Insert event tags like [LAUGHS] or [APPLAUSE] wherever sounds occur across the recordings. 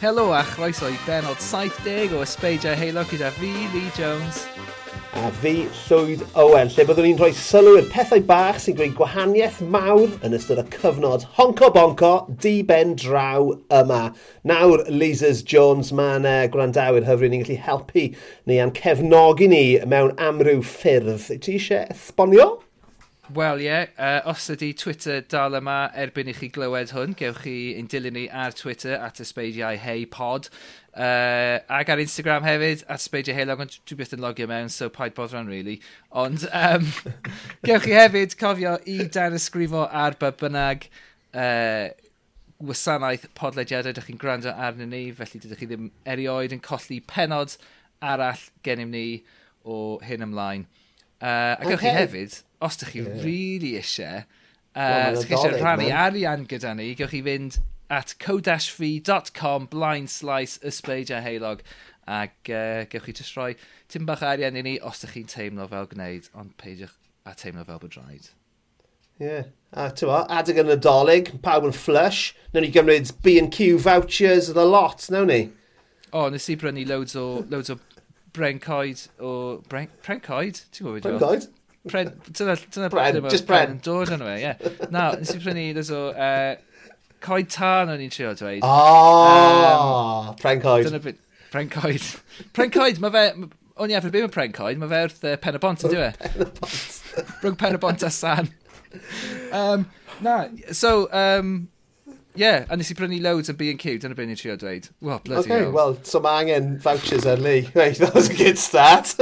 Helo a chroeso i benod 70 o Ysbeidiau Heilo gyda fi, Lee Jones a fi, Llwyd Owen, lle byddwn ni'n rhoi sylw i'r pethau bach sy'n gwneud gwahaniaeth mawr yn ystod y cyfnod honco bonco di ben draw yma. Nawr, Leasers Jones, mae'n uh, gwrandawyr hyfryd ni'n gallu helpu ni a'n cefnogi ni mewn amryw ffyrdd. Ti eisiau esbonio? Wel ie, yeah, uh, os ydy Twitter dal yma erbyn i chi glywed hwn, gewch chi ein dilyn ni ar Twitter at ysbeidiau hei pod. Uh, ag ar Instagram hefyd, at ysbeidiau hei log, ond dwi byth yn logio mewn, so paid boddran, really. Ond um, [LAUGHS] gewch chi hefyd cofio i dan ysgrifo ar bynnag uh, wasanaeth podlediadau ydych chi'n gwrando arnyn ni, felly dydych chi ddim erioed yn colli penod arall gennym ni o hyn ymlaen. Uh, a gewch chi hefyd os ydych chi yeah. really eisiau, uh, well, eisiau rhannu arian gyda ni, gewch chi fynd at co-fi.com blind slice ysbeidio heilog ac uh, gewch chi just rhoi tim bach arian i ni os ydych chi'n teimlo fel gwneud, ond peidiwch a teimlo fel bod rhaid. Ie. Yeah. A ti'n tywa, adeg yn y dolyg, pawb yn flush. Nawn ni gymryd B&Q vouchers and a lot, nawn ni? O, oh, nes i brynu loads o, loads o brencoed o... Bren, brencoed? Ti'n gwybod beth Brencoed? Pren, dyna, dyna pren, just Bren. Yn dod yn fe, ie. Na, nes i prynu, nes o, uh, coed tân o'n i'n trio dweud. Oh, um, pren coed. Dyna byd, pren coed. [LAUGHS] Pren coed, mae fe, o'n i efo beth mae pren coed, mae fe wrth uh, pen y bont, ydy fe? Pen y bont. [LAUGHS] Rwy'n pen y bont a san. Um, na, so, um, yeah, a nes i prynu loads yn B&Q, dyna beth ni'n trio dweud. Well, bloody okay, hell. well, so mae angen vouchers ar Lee. [LAUGHS] Right, that was a good start.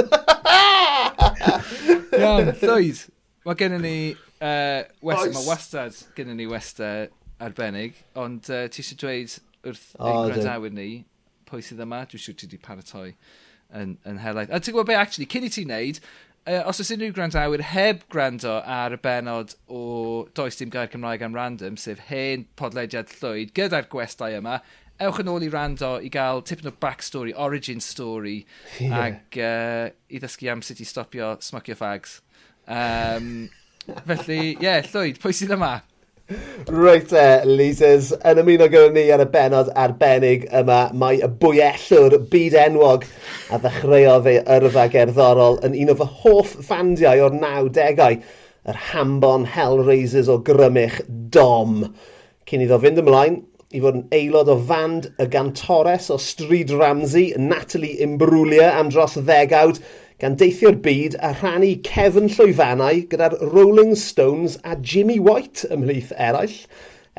Iawn, [LAUGHS] llwyd. Mae gennym ni... Uh, west, Mae wastad gennym ni westau arbennig, ond uh, ti eisiau dweud wrth oh, ein grandawyr ni pwy sydd yma, dwi'n siŵr ti wedi paratoi yn, yn helaeth. A ti'n gwybod be, actually, cyn i ti wneud, uh, os oes unrhyw grandawyr heb gwrando ar y benod o Does Dim Gair Cymraeg am Random, sef hen podlediad llwyd gyda'r gwestai yma, ewch yn ôl i rando i gael tipyn o backstory, origin story, yeah. ac uh, i ddysgu am sut i stopio smocio fags. Um, [LAUGHS] felly, ie, yeah, Llwyd, pwy sydd yma? Reit e, Leasers, yn ymuno gyda ni ar y benod arbennig yma, mae y bwyellwr byd enwog a ddechreuodd ei yrfa gerddorol yn un o fy hoff fandiau o'r 90au, yr Hambon Hellraisers o grymych Dom. Cyn iddo fynd ymlaen, i fod yn aelod o fand y gantores o Stryd Ramsey, Natalie Imbruglia am dros ddegawd, gan deithio'r byd a rhannu cefn llwyfannau gyda'r Rolling Stones a Jimmy White ymhlith eraill.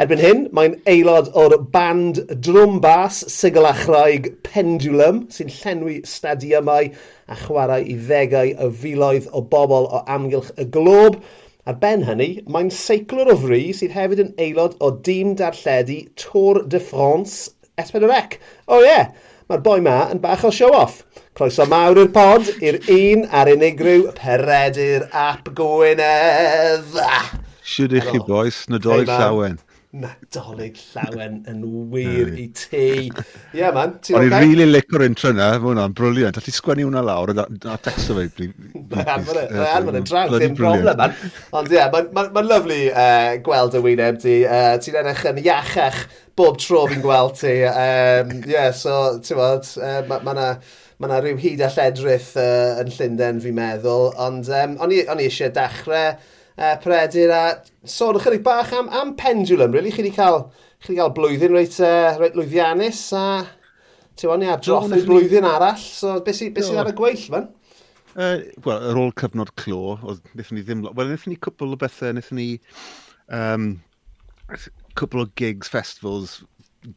Erbyn hyn, mae'n aelod o'r band drwm bas sigl a chraig Pendulum sy'n llenwi stadiymau a chwarae i ddegau y filoedd o bobl o amgylch y glob. Ar ben hynny, mae'n seiclwr o fri sydd hefyd yn aelod o dîm darlledu Tour de France S4C. O ie, mae'r boi ma yn bach o show-off. Croeso mawr i'r pod, i'r un a'r unigryw Peredur Ap Gwynedd. Siwr i chi boes, nadolig hey, llawen. Nadolig llawen yn wir i ti. Ie, yeah, man. O'n i'n rili licor intro tryna, mae hwnna'n briliant. All'i sgwennu hwnna lawr a texto fe. Mae'n anfon yn draw, ddim problem, man. Ond ie, mae'n lyflu gweld y wyneb ti. Ti'n edrych yn iachach bob tro fi'n gweld ti. Ie, so, ti'n bod, mae yna mae yna rhyw hyd a lledrith uh, yn Llundain fi'n meddwl, ond um, o'n i eisiau dechrau uh, Peredur. A sôn ychydig bach am, am pendulum, really. Chi wedi cael, chi cael blwyddyn reit, uh, reit lwyddiannus a ti'n ni adrodd i'r blwyddyn arall. So, beth sydd sy ar y gweill, fan? Uh, Wel, ar ôl cyfnod clo, oedd wnaethon ni ddim... Wel, wnaethon ni cwpl o bethau, wnaethon ni... Um, cwpl o gigs, festivals,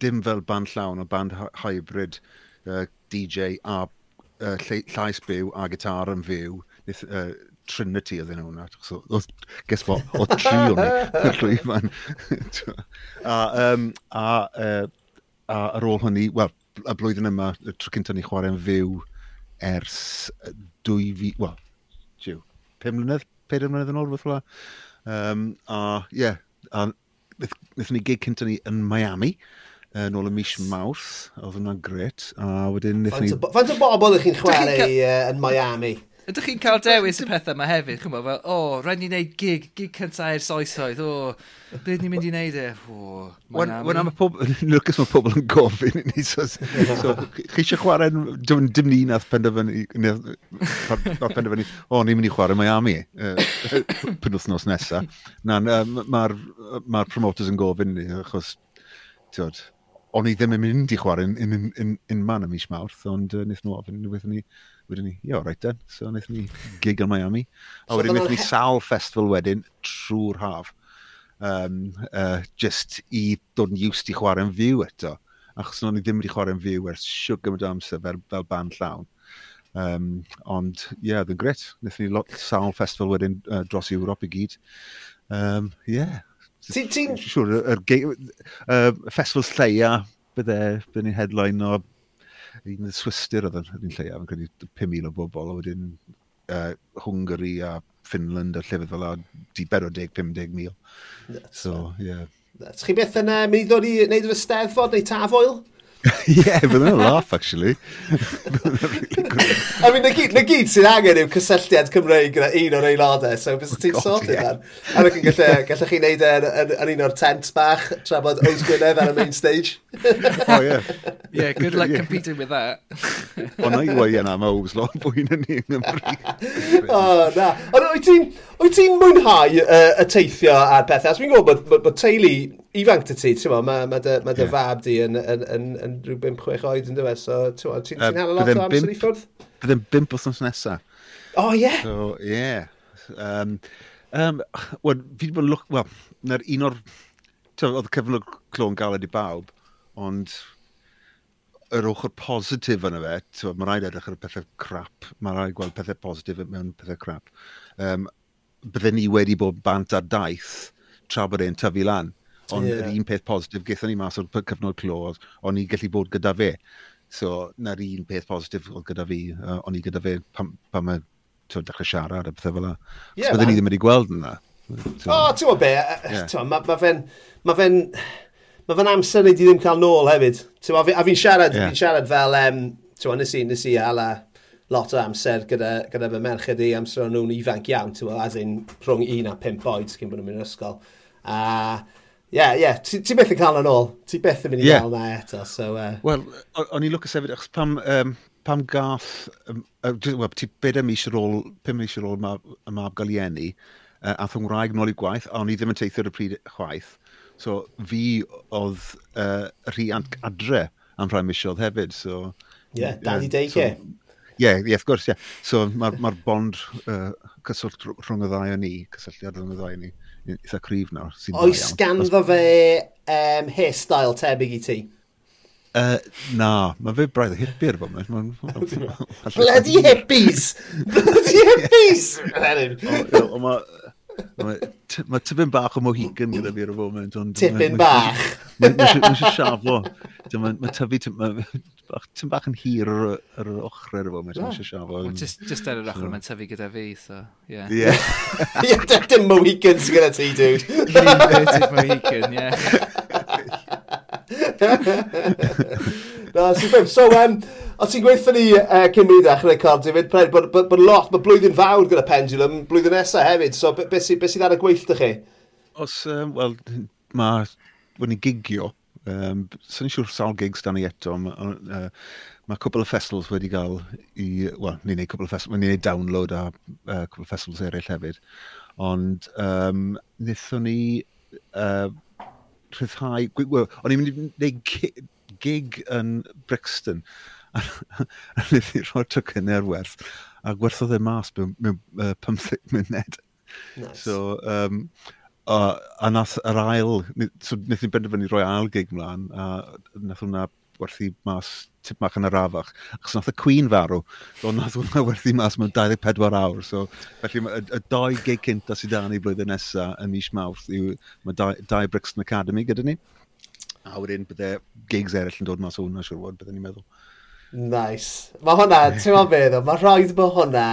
dim fel band llawn o band hybrid, uh, DJ a uh, llais byw a gitar yn fyw. Nith, uh, Trinity oedd enw hwnna. So, oedd, guess what, o tri o'n i, [LAUGHS] llwyfan. [LAUGHS] a, um, a, uh, a ar ôl hynny, wel, y blwyddyn yma, y tro cyntaf ni chwarae'n fyw ers dwy fi, wel, jiw, pum mlynedd, peder mlynedd yn ôl, fath fel Um, a, ie, yeah, a wnaethon ni gig cyntaf ni yn Miami, yn ôl y mis Mawrth, oedd hwnna'n gret, a wedyn wnaethon ni... Faint o bobl ych chi'n chwarae yn Miami? ydych chi'n cael dewis y pethau yma hefyd? Chymwa, fel, o, oh, rhaid ni wneud gig, gig cyntaf i'r soesoedd, o, oh, beth ni'n mynd i wneud e? O, Wan am y pobl, Lucas mae pobl yn gofyn i ni, so, so chi eisiau chwarae, dim, dim ni nath penderfynu, nath penderfynu, o, ni'n mynd i chwarae Miami, uh, [COUGHS] penwthnos nesaf. Na, mae'r ma promoters yn gofyn ni, achos, tiod, o'n i ddim yn mynd i chwarae in, in, in, in man y mis mawrth, ond uh, wnaethon nhw ofyn, wnaethon ni, wedyn ni, ie, right then. So, wnaethon ni gig yn Miami. A wedyn wnaethon ni sawl festival wedyn trwy'r haf. Um, uh, just i dod yn used i chwarae'n fyw eto. Achos nhw'n ni ddim wedi chwarae'n fyw ers siwg gymaint amser fel, fel band llawn. Um, ond, ie, yeah, oedd yn gret. Nethon ni lot sawl festival wedyn uh, dros Ewrop i gyd. Um, yeah. Ti'n... Ti... Siwr, yr er, er, er, festival lleia, bydde, bydde ni'n headline o un swister oedd yn lleiaf, yn credu 5,000 o bobl, a wedyn uh, Hwngari a Finland a llefydd fel a di 40-50,000. So, ie. Yeah. Chi beth yn uh, mynd i ddod i wneud yr ysteddfod neu tafoel? yeah, bydd yn laugh, actually. [LAUGHS] I mean, na gyd, na gyd sy'n angen yw cysylltiad Cymreig gyda un o'r aelodau, so bys oh ti'n sorted yeah. ar. A rwy'n gallu, gallu chi wneud yn, yn, yn, un o'r tent bach, tra bod Oes Gwynedd ar y main stage. oh, yeah. [LAUGHS] Yeah, good luck yeah. competing with that. o, na i wei yna, mae Oes lot fwy na ni yng Nghymru. [LAUGHS] O, na. Ond wyt ti'n... Wyt ti'n mwynhau uh, y teithio ar pethau? As fi'n gwybod bod, bod teulu ifanc dy ti, ti'n mae ma dy, ma dy yeah. fab di yn, yn, yn, yn rhyw 5-6 oed yn dweud, so ti'n ti, ti uh, hala lot o amser i ffwrdd? Byddai'n 5 wrthnos nesaf. O, oh, ie. Yeah. So, ie. Yeah. Um, um, well, fi wedi bod yn lwc... Wel, na'r un o'r... Oedd y cyflwg clon galed i bawb, ond yr ochr positif yna fe, mae rhaid edrych ar y pethau crap, mae rhaid gweld pethau positif mewn pethau crap. Um, bydden ni wedi bod bant ar daith tra bod e'n tyfu lan. Ond yeah. yr un peth positif gaethon ni mas o'r cyfnod clo, o'n i'n gallu bod gyda fe. So, na'r un peth positif oedd gyda fi, uh, o'n i gyda fe pam, pam mae dechrau siarad a pethau fel yna. Yeah, bydden ni ddim wedi gweld yna. O, oh, ti'n gwybod be, yeah. mae ma fe'n... Ma fe Mae fe'n amser ni di ddim cael nôl hefyd. A fi'n siarad, yeah. fi siarad fel, um, tewa, nes i, nes i ala lot o amser gyda, gyda fy merched i amser o'n nhw'n ifanc iawn, ti'n as in rhwng un a pimp oed cyn bod nhw'n mynd i'r ysgol. A Ie, yeah, ie, yeah. ti, beth yn cael yn ôl. Ti beth yn mynd i yeah. gael na eto. So, uh... Wel, o'n i'n lwcus hefyd, achos pam, um, pam gath, um, uh, well, ti beda mis ar ôl, pum mis ar ôl y mab, gael i enni, uh, a thwng rhaeg nôl i gwaith, a o'n i ddim yn teithio ar y pryd chwaith. So, fi oedd uh, rhiant adre am rhai misiodd hefyd, so... Ie, yeah, dan i deud e. so, yeah, yeah, of course, yeah. So mae'r ma bond uh, cyswllt rhwng y ddau o ni, cysylltiad rhwng y ddau o ni, eitha cryf nawr. Oes ganddo fe um, hairstyle tebyg i ti? Uh, na, mae fe braidd y hippier bod mewn. Bloody hippies! Bloody hippies! Mae tipyn bach o mohican gyda fi ar y foment. Tipyn bach? Mae eisiau siaflo. Mae tyfu bach, ti'n bach yn hir yr ochr ar y efo, mae'n eisiau siafo. Just, just ar yr ochr, mae'n tyfu gyda fi, so, yeah. Yeah. yeah, dim Mohican sy'n gyda ti, dude. Inverted Mohican, yeah. No, sy'n. So, um, o ti'n gweithio ni uh, cyn mi ddechrau Carl David, bod, bod, bod lot, mae blwyddyn fawr gyda Pendulum, blwyddyn nesaf hefyd, so beth sydd be sy ar y gweithio chi? Os, um, wel, mae, wedi gigio, Um, Sa'n siŵr sawl gigs dan ni eto, mae uh, ma cwbl o festivals wedi cael i, wel, ni'n neud cwbl o festivals, ni'n neud download a uh, cwbl o festivals eraill hefyd. Ond um, nithon ni uh, rhyddhau, well, o'n i'n mynd i neud gig yn Brixton, [LAUGHS] a wnaeth i roi tocynau'r werth, a gwerthodd e mas mewn, mewn uh, 15 munud. Nice. So, um, Uh, a nath yr ail, so wnaeth ni benderfynu rhoi ail gig mlaen, a nath hwnna werthu mas tip mach yn yr afach, achos nath y Queen farw, so nath hwnna [LAUGHS] werthu mas mewn 24 awr, so felly y, y doi gig cynta sydd dan i blwyddyn nesaf yn mis mawrth yw mae dau, dau Brixton Academy gyda ni, a wedyn bydde gigs eraill yn dod mas hwnna, siwr fod, bydden ni'n meddwl. Nice. Mae hwnna, [LAUGHS] ti'n ma'n beth, mae rhaid bod hwnna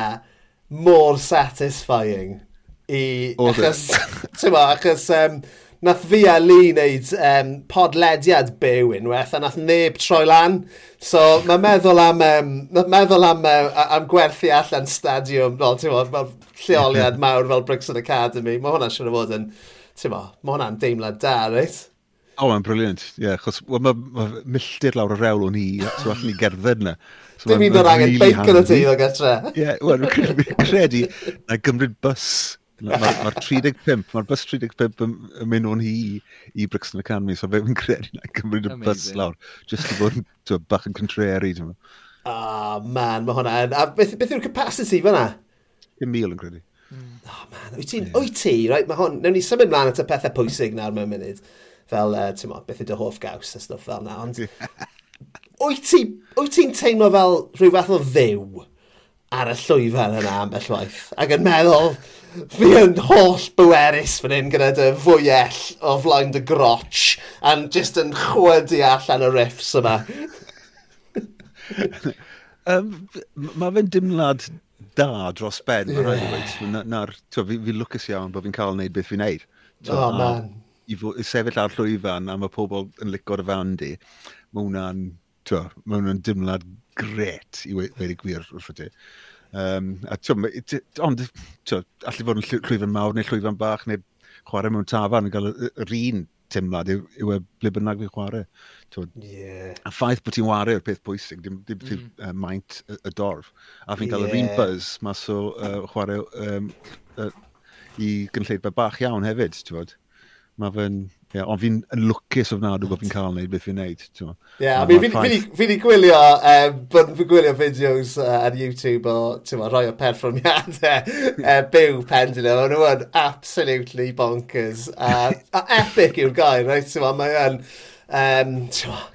mor satisfying i... Oedd Achos, [LAUGHS] ti'n ma, achos um, nath fi a Lee wneud um, podlediad byw unwaith, a nath neb troi lan. So, mae meddwl am, um, meddwl am, um, am gwerthu allan stadiwm, fel, ti'n ma, fel lleoliad [LAUGHS] mawr fel Brixton Academy. Mae hwnna'n siŵr o fod yn, ti'n ma, mae hwnna'n deimlad da, reit? O, oh, mae'n briliant. Ie, yeah, achos mae ma, ma milltir lawr y rewl o'n i, so allan ni gerdded yna. So Dim un o'r angen bacon o ti o gartre. Ie, yeah, wel, [LAUGHS] credu na gymryd bus Mae'r ma, 35, mae'r bus 35 yn, yn mynd o'n hi i, Brixton Academy, so fe fi'n credu na'n cymryd y bus lawr, just i fod yn bach yn contrary. Oh man, mae hwnna... A beth, beth yw'r capacity fyna? 1,000 yn credu. Mm. Oh man, wyt ti'n... Yeah. Wyt ti, right? Mae hwn... Newn ni symud mlaen at y pethau pwysig nawr mewn munud. Fel, uh, ti'n mo, beth ydy hoff gaws a stwff fel na. Ond wyt ti'n ti teimlo fel rhyw fath o ddew ar y llwyfan yna am y llwaith? Ac yn meddwl fi yn holl bwerus fan hyn gyda dy fwyell o flaen dy groch a'n just yn chwydu allan y riffs yma. um, mae fe'n dimlad da dros ben, yeah. rhaid i wedi. Na'r, na, fi, fi lwcus iawn bod fi'n cael wneud beth fi'n neud. Twa, oh, man. I, i sefyll ar llwyfan a mae pobl yn licor y fan di, mae hwnna'n, mae hwnna'n dimlad gret i wedi gwir wrth ydy. Um, a tiwm, ond, tiwm, allu fod yn llwyfan mawr neu llwyfan bach neu chwarae mewn tafan yn cael yr un teimlad yw, yw e ble bynnag fi'n chwarae. Yeah. A ffaith bod ti'n wario yw'r peth bwysig, dim, dim mm. uh, maint y, y dorf. A fi'n cael yr un buzz mas o uh, chwarae um, uh, i gynlleidfa bach iawn hefyd, ti'n bod. Mae fe'n Yeah, ond fi'n lwcus ofnadw bod fi'n cael wneud beth fi'n wneud. Ie, yeah, fi'n i gwylio, um, fi'n gwylio fideos uh, ar YouTube o ma, rhoi o perfformiadau uh, byw pendulum, ond nhw yn absolutely bonkers. Uh, a epic yw'r gair, right? Mae yn um,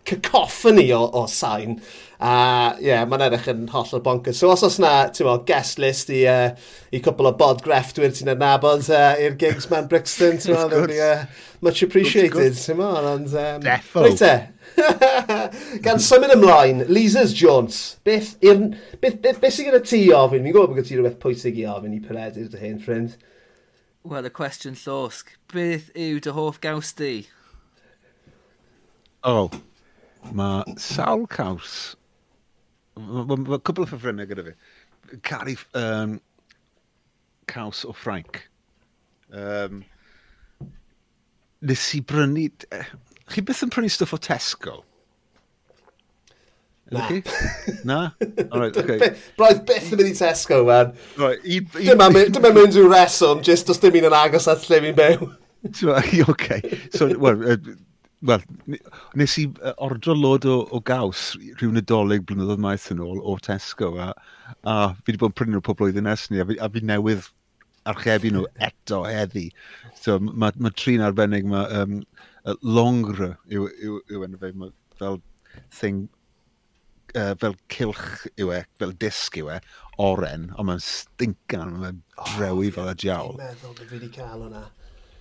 cacophony o, o sain. A ie, yeah, mae'n edrych yn hollol bonkers. So os os na, ti'n meddwl, guest list i, uh, i cwpl o bod grefftwyr ti'n adnabod uh, i'r gigs man Brixton, ti'n meddwl, uh, much appreciated, ti'n meddwl, ond... Um, Defo. Reit e. [LAUGHS] Gan symud ymlaen, Lisa's Jones, beth, ir, beth, beth, beth sy'n gyda ti ofyn? Fi'n gwybod bod gyda ti rhywbeth pwysig i ofyn i peredur dy hyn, ffrind. Wel, y cwestiwn llosg, beth yw dy hoff gaws di? O, oh, mae sawl caws Mae cwbl o ffefrynnau gyda fi. Cari um, caws o Ffrainc. Um, nes i brynu... Eh, Chi beth yn prynu stwff o Tesco? Na. Chi? Na? Alright, [LAUGHS] okay. Braidd beth yn mynd i Tesco, man. Right, i, i, dyma, dyma mynd rhyw'r reswm, jyst os dim un yn agos at lle fi'n byw. Oce. [LAUGHS] Okay. So, well, uh, Wel, nes i ordro lod o, o gaws rhyw nadolig blynyddoedd maith yn ôl o Tesco a, a fi wedi bod yn prynu nhw pob blwyddyn nes ni a fi, a fi newydd archebu nhw eto heddi. So, mae ma trin arbennig, mae um, longre yw, yw, yw enw fe, ma, fel thing uh, fel cilch yw e, fel disg yw e, oren, ond mae'n stincan, mae'n drewi fel y diawl. Dwi'n meddwl bod fi wedi cael hwnna.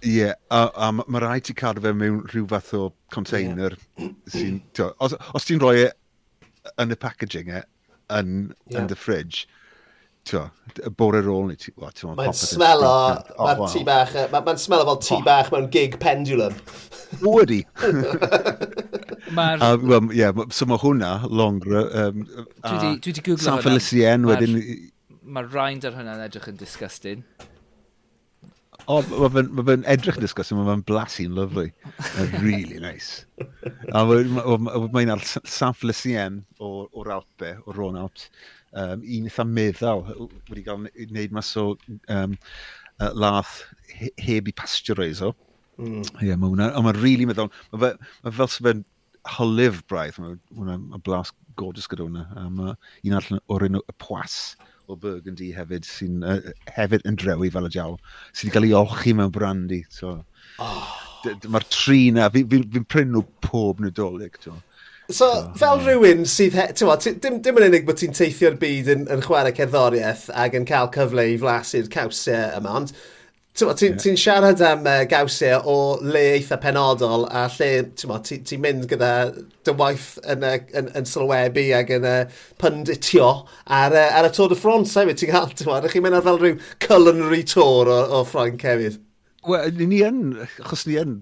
Ie, yeah, a, a mae rhaid ti cadw fe mewn rhyw fath o container. Yeah. Sy'n, os os ti'n rhoi e yn y packaging e, yn, yeah. yn the fridge, twa, bore rôl ni, ti'n meddwl, Mae'n smelo, o, mae'n tŷ bach, mae'n smelo fel tŷ bach mewn gig pendulum. Wedi. [LAUGHS] Mae'r... Wel, ie, so mae hwnna, Longra, um, dwi di, googlo hwnna. San Felicien wedyn... Mae'r rhain ar hwnna'n edrych yn disgusting. O, mae fe'n ma edrych yn disgusting, mae fe'n blasu'n lyflu. really nice. A mae'n ar San Felicien o'r Alpe, o'r Rôn Alps, um, un eitha meddal wedi cael wneud mas o um, uh, lath heb i pasteuriso. Mm. Ie, yeah, mae hwnna, ond mae'n really meddwl, mae fe, ma fel sef fe'n hylif braidd, mae hwnna, mae blas gorgeous gyda hwnna. Um, uh, un arall o'r un y pwas o Burgundy hefyd, sy'n uh, hefyd yn drewi fel y jawl, sy'n cael ei olchi mewn brandy. So, ah. oh. Mae'r tri na, fi'n fi, fi, fi nhw pob nadolig. So, so, fel rhywun sydd, ti'n dim, dim yn unig bod ti'n teithio'r byd yn, yn chwarae cerddoriaeth ac yn cael cyfle i flasu'r cawsau yma, ond Ti'n ti siarad am uh, gawsiau o le eitha penodol a lle ti'n ti mynd gyda dy waith yn, yn, yn sylwebu ac yn uh, pynditio ar, uh, ar y Tôr de France hefyd. Ti'n cael, ti'n cael, chi'n mynd ar fel rhyw culinary tour o, o Ffrainc hefyd. Wel, ni yn, achos ni yn,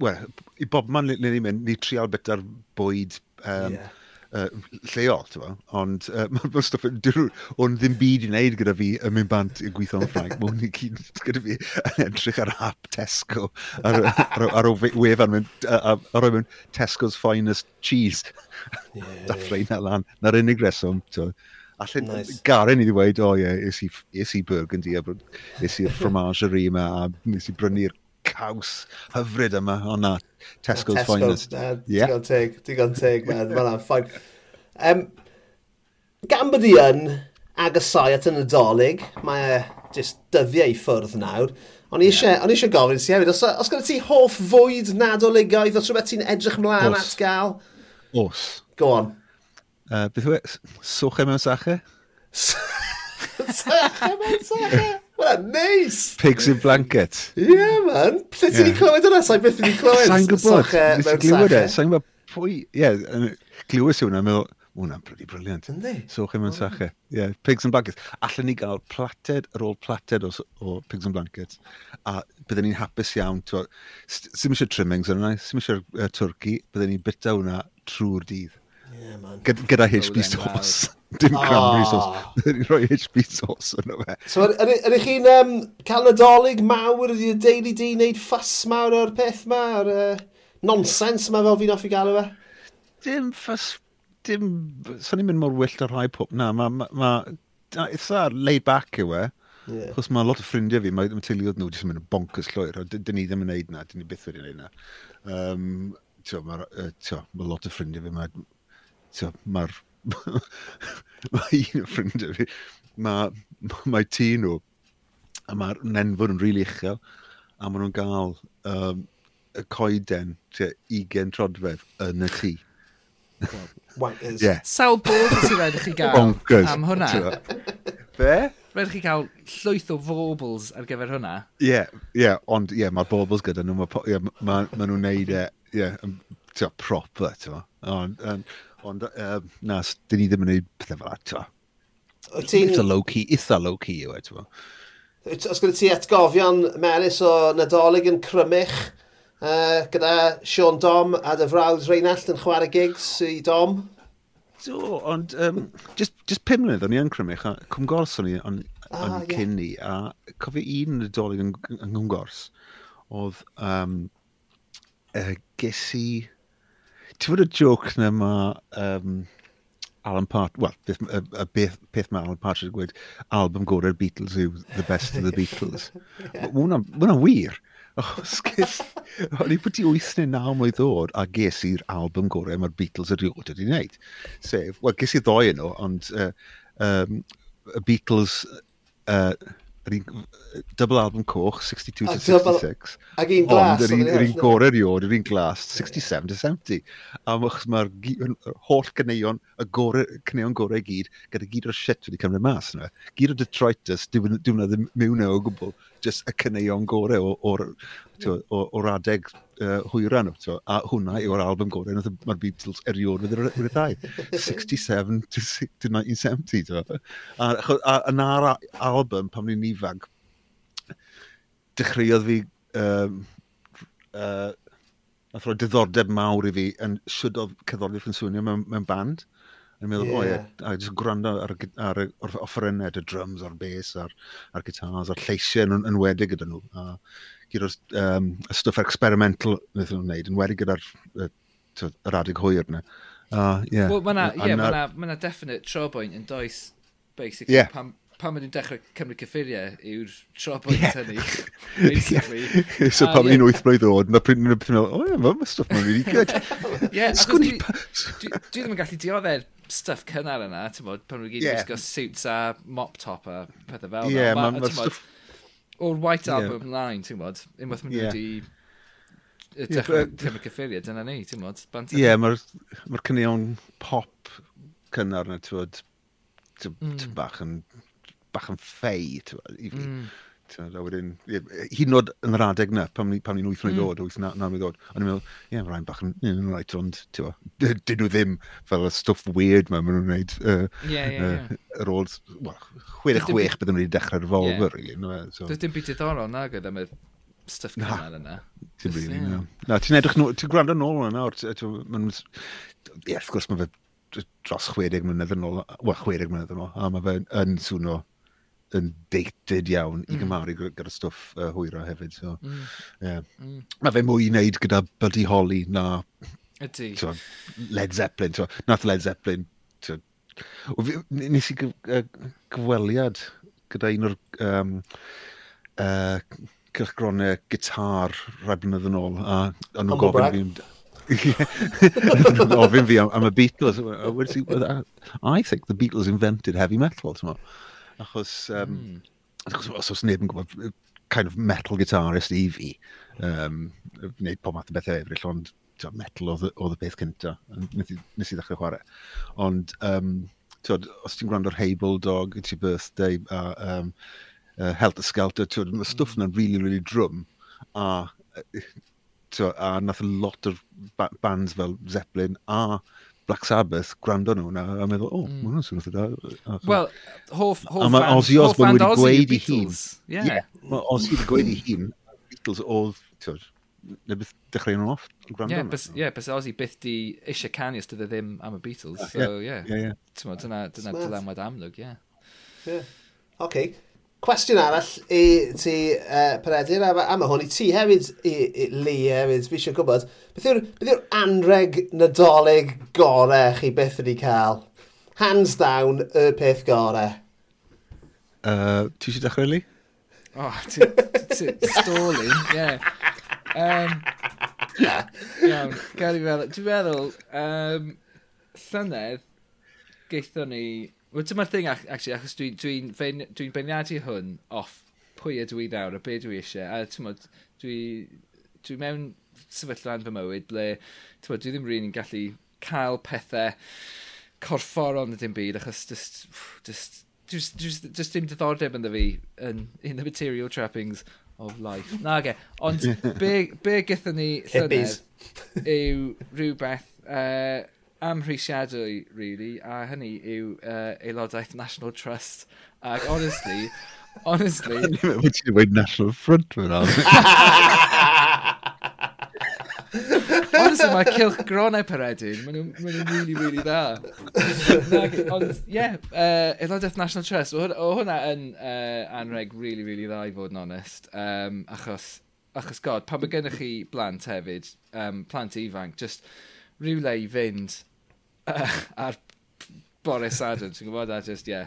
well, i bob man le ni'n mynd, ni trial bit ar bwyd um, yeah uh, lleol, ti'n fawr. Ond uh, [LAUGHS] mae'n stwff yn dyrwyr. Ond ddim byd i wneud gyda fi yn mynd bant i gweithio yn Ffrainc. Mae'n hwn i gyd gyda fi yn edrych ar hap Tesco. Ar, ar, ar, o wefan mynd, ar o'i mynd Tesco's finest cheese. Yeah. [LAUGHS] da ffrein at lan. Na'r unig reswm, ti'n Alla nice. Garen i ddweud, o oh, ie, yeah, is i, is i Burgundy, is i'r fromagerie yma, a is i brynu'r caws hyfryd yma. O na, Tesco's Tesco, finest. Uh, yeah. Digon teg, digon teg, man. Mae'n ffain. Um, gan bod i yn agosau at yn y dolyg, mae e just dyddiau i ffwrdd nawr. O'n i eisiau yeah. eisiau gofyn si hefyd, os, os gyda ti hoff fwyd nadoligaidd, os rhywbeth ti'n edrych mlaen at gael? Os. Go on. Uh, beth yw e? Soche mewn sache? soche [LAUGHS] mewn sache? Mae'n neis! Pigs in blanket. Ie, yeah, man. Lle ti'n yeah. clywed yna? Sa'n beth ti'n clywed? Sa'n gwybod. Sa'n e, glywed e. e. Sa'n gwybod pwy... Ie, glywed si hwnna. Meddwl, hwnna'n pretty briliant. Yndi? Soch mewn sache. Ie, yeah, pigs in blanket. Allen ni gael plated ar ôl plated o, o pigs in blanket. A byddwn ni'n hapus iawn. Sym eisiau trimmings yna. Sym eisiau uh, e, twrci. Byddwn ni'n bita hwnna trwy'r dydd. Yeah, man. Gyda, gyda HB Stores. Dim ah. cranberry sauce. Dwi'n rhoi HB sauce yn o fe. So, ydych chi'n um, cael nadolig mawr i'r Daily D wneud ffas mawr o'r peth ma, o'r uh, nonsens ma fel fi'n offi gael o fe? Dim ffas, dim, sa'n ni'n mynd mor wyllt ar rhai pop na, mae, ma, ma, eitha laid back yw e. Yeah. Chos mae lot o ffrindiau fi, mae, mae teuluodd nhw jyst yn mynd yn bonkers llwyr, a dyn ni ddim yn neud na, dyn ni byth wedi'n neud na. Um, Mae uh, ma lot o ffrindiau fi, mae'r ma mae un o ffrindiau fi, mae, mae tŷ nhw, a mae'r nenfwr yn rili really uchel, a maen nhw'n gael um, y coeden, tua 20 trodfedd yn y tŷ. Wankers. Yeah. Sawl bod sy'n rhaid i chi gael Bonkers. am hwnna? Be? Rhaid chi cael llwyth o fobls ar gyfer hwnna. Ie, yeah, yeah, ond ie, yeah, mae'r bobls gyda nhw, mae yeah, ma, ma nhw'n neud e, ie, yeah, proper, ti'n ma. Ond, Ond, uh, na, dyn ni ddim yn gwneud pethau fel ato. Eitha low-key, eitha low-key yw e, ti'n Os gyda ti atgofion Melis o Nadolig yn crymych, uh, gyda Sean Dom a dy frawd Reinald yn chwarae gigs i Dom? Do, ond um, just, just pum mlynedd o'n i yn crymych, a cwm gors o'n i yn ah, yeah. cyn ni, a cofio un Nadolig yn, yn, yn cwmgors, oedd um, uh, gesi Ti'n fod y joc na mae um, Alan Partridge, well, beth, y, y beth, peth mae Alan Partridge yn gweud, album gorau'r Beatles yw The Best of the Beatles. [LAUGHS] yeah. Wna'n wir. Os ges, o'n i pwyty 8 neu 9 mlynedd oed a ges i'r album gorau mae'r Beatles erioed wedi wneud. Sef, wel, ges i ddoi nhw, ond uh, um, y Beatles uh, yr un, double album coch, 62 to 66. Ac un glas. Ond yr un gorau riod, yr un glas, 67 to 70. A achos mae'r holl cyneuon, y gore, cyneuon gorau i gyd, gyda gyd o'r shit wedi cymryd mas. Gyd o Detroitus, dwi'n ddim mewn o gwbl just y cyneuon gorau o'r, or, or, adeg uh, hwyra nhw. So, a hwnna yw'r album gorau, mae'r Beatles erioed wedi'r ddau. 67 to, to 1970. So. A, a, a na'r album pam ni'n ifanc, dechreuodd fi... Um, uh, Nath roi diddordeb mawr i fi yn sydd oedd cerddoriaeth yn swnio mewn, mewn band. Yn meddwl, yeah. o ie, a jyst gwrando ar, ar, ar offerennau, y drums, a'r bass, a'r, ar guitars, a'r lleisiau yn, yn wedig gyda nhw. A gyd o'r um, stwff experimental wnaeth nhw'n wneud, yn wedi gyda'r yr adeg hwyr yna. Uh, yeah. Wel, mae yna ma ma definite trobwynt yn does, basically, yeah. pan, pan maen nhw'n dechrau cymryd cyffuriau yw'r trobwynt [LAUGHS] yeah. hynny, [LAUGHS] basically. So pan maen nhw'n wyth blwydd oed, na pryd nhw'n meddwl, o ie, mae stuff mae'n really good. [LAUGHS] yeah, Dwi, ddim yn gallu dioddau'r e'r stuff cynnar yna, ti'n bod, pan nhw'n gyd yeah. gwisgo suits a mop top a pethau fel. Ie, yeah, mae'n stuff... O'r White Album yeah. line, ti'n bod, unwaith maen nhw wedi dechrau cymryd cyffuriau, dyna ni, ti'n bod. Ie, mae'r cynion pop cynnar yna, ti'n bod, hmm. bach yn bach yn ffei, i fi. Mm. A wedyn, hyd yn oed yn yr adeg na, pam, pam ni'n 8 mlynedd ddod, hmm. oed, 8 na, na mlynedd oed, ond i'n meddwl, ie, yeah, rhaid bach yn, yn rhaid, ond, ti'n dyn nhw ddim fel y stwff weird ma, maen nhw'n gwneud uh, yeah, yeah, uh, yeah. ar ôl, well, 66 byddwn wedi dechrau'r revolver, yeah. really. No, So. Does dim byd diddorol na gyda mydd stuff cymal yna. Ti'n really, yeah. Na, ti'n edrych, ti'n gwrando nôl yna, ie, wrth gwrs mae fe dros 60 mlynedd yn ôl, wel, 60 mlynedd yn ôl, a mae fe yn swno yn dated iawn mm. i gymharu gyda stwff uh, hwyro hefyd. So, mm. yeah. mm. Mae fe mwy i wneud gyda Buddy Holly na Ydy. So, Led Zeppelin. So, nath Led Zeppelin. So, nes i gyfweliad gyda un o'r um, uh, cylchgronau gitar rhaid blynedd yn ôl. A, a [LAUGHS] nhw'n gofyn fi... Yn ofyn fi am, am y Beatles. Where's he, I think the Beatles invented heavy metal. Tomorrow. Achos, um, mm. achos os oes neb yn gwybod kind of metal guitarist i fi, um, wneud pob math o bethau eraill, ond metal oedd y peth cynta, nes i, nes i ddechrau chwarae. Ond, um, twod, os ti'n gwrando'r Hey Bulldog, It's Your Birthday, a um, uh, Helter Skelter, twod, mae stwff yna'n hmm. really, really drum, a, twod, a nath a lot o'r bands fel Zeppelin, a Black Sabbath, gwrando nhw na, a meddwl, o, oh, mm. mae hwnna'n swnio da. Wel, hoff, hoff, a mae Ozzy Osbourne wedi gweud i hun. Yeah. yeah. Mae Ozzy wedi gweud i hun, Beatles oedd, ti'n neu byth dechrau nhw'n off yn gwrando. Ie, yeah, yeah, bys Ozzy byth di eisiau canu os dydde ddim am y Beatles. Ah, so, ie. Ie, ie. yeah. Dyna dylanwad amlwg, ie. Yeah. Yeah. Cwestiwn arall i ti, uh, Peredur, a, a mae hwn i ti hefyd, i, i Lee hefyd, fi eisiau gwybod, beth yw'r yw anreg nadolig gorau chi beth wedi cael? Hands down, y peth gorau. Uh, ti eisiau dechrau, Lee? Oh, ti, ti, stalling, ie. Um, iawn, gael i feddwl, dwi'n meddwl, um, llynedd, geithon ni Wel, dyma'r thing, actually, achos dwi'n dwi dwi, dwi beirniadu hwn off pwy ydw i nawr a be dwi eisiau. A tymod, dwi, dwi mewn sefyllfa yn fy mywyd ble tymod, dwi ddim rili'n gallu cael pethau corfforol y dim byd achos just, just, just, just, just dim diddordeb ynddo fi yn, in the material trappings of life. Na, ge. Ond [LAUGHS] be, be gyda ni llynedd yw rhywbeth uh, amhrisiadwy, really, a hynny yw uh, Aelodaeth National Trust. Ac honestly, [LAUGHS] honestly... Wyt ti'n dweud National Front mewn am? [LAUGHS] honestly, mae cilch gronau peredyn, maen nhw'n ma nhw really, really dda. Ond, ie, yeah, uh, Aelodaeth National Trust, o, o hwnna yn uh, anreg really, really dda i fod yn onest. Um, achos, achos god, pan mae gennych chi blant hefyd, um, plant ifanc, just rhywle i fynd uh, [LAUGHS] a'r Boris Adam, ti'n gwybod, a just, yeah,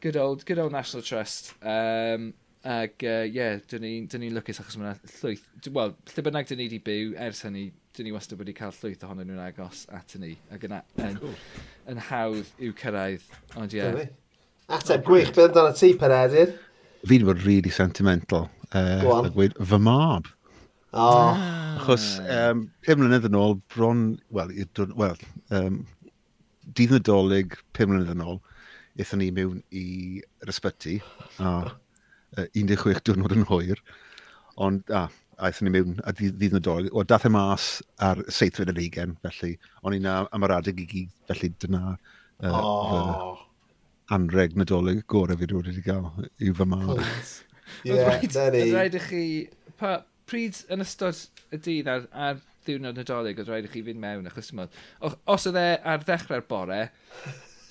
good old, good old National Trust. Um, ac, uh, yeah, dyn ni'n ni, lwcus achos mae'n llwyth, wel, lle bynnag dyn ni wedi byw, ers hynny, dyn ni wastad wedi cael llwyth ohonyn nhw'n agos at ni, ac yn, yn, yn hawdd i'w cyrraedd, ond ie. Yeah. Ateb gwych, beth amdano ti, Peredur? Fi wedi bod really sentimental. Uh, Go on. Gweud, fy mab. Oh. Achos, um, pum mlynedd yn ôl, bron, wel, well, um, dydd nadolig, pum mlynedd yn ôl, eithon ni mewn i yr ysbyty, a uh, 16 diwrnod yn hwyr, ond a, aethon ni mewn a dydd, dydd nadolig, o dath e mas ar seithfed yr 20, felly o'n i'n am yr adeg i gyd, felly dyna uh, oh. anreg nadolig gorau fi wedi wedi cael i'w fy mam. Ie, yeah, Oedd rhaid i chi, pa, pryd yn ystod y dydd ar, ar ddiwrnod nadolig oedd rhaid i chi fynd mewn achos mod. Os oedd e ar ddechrau'r bore,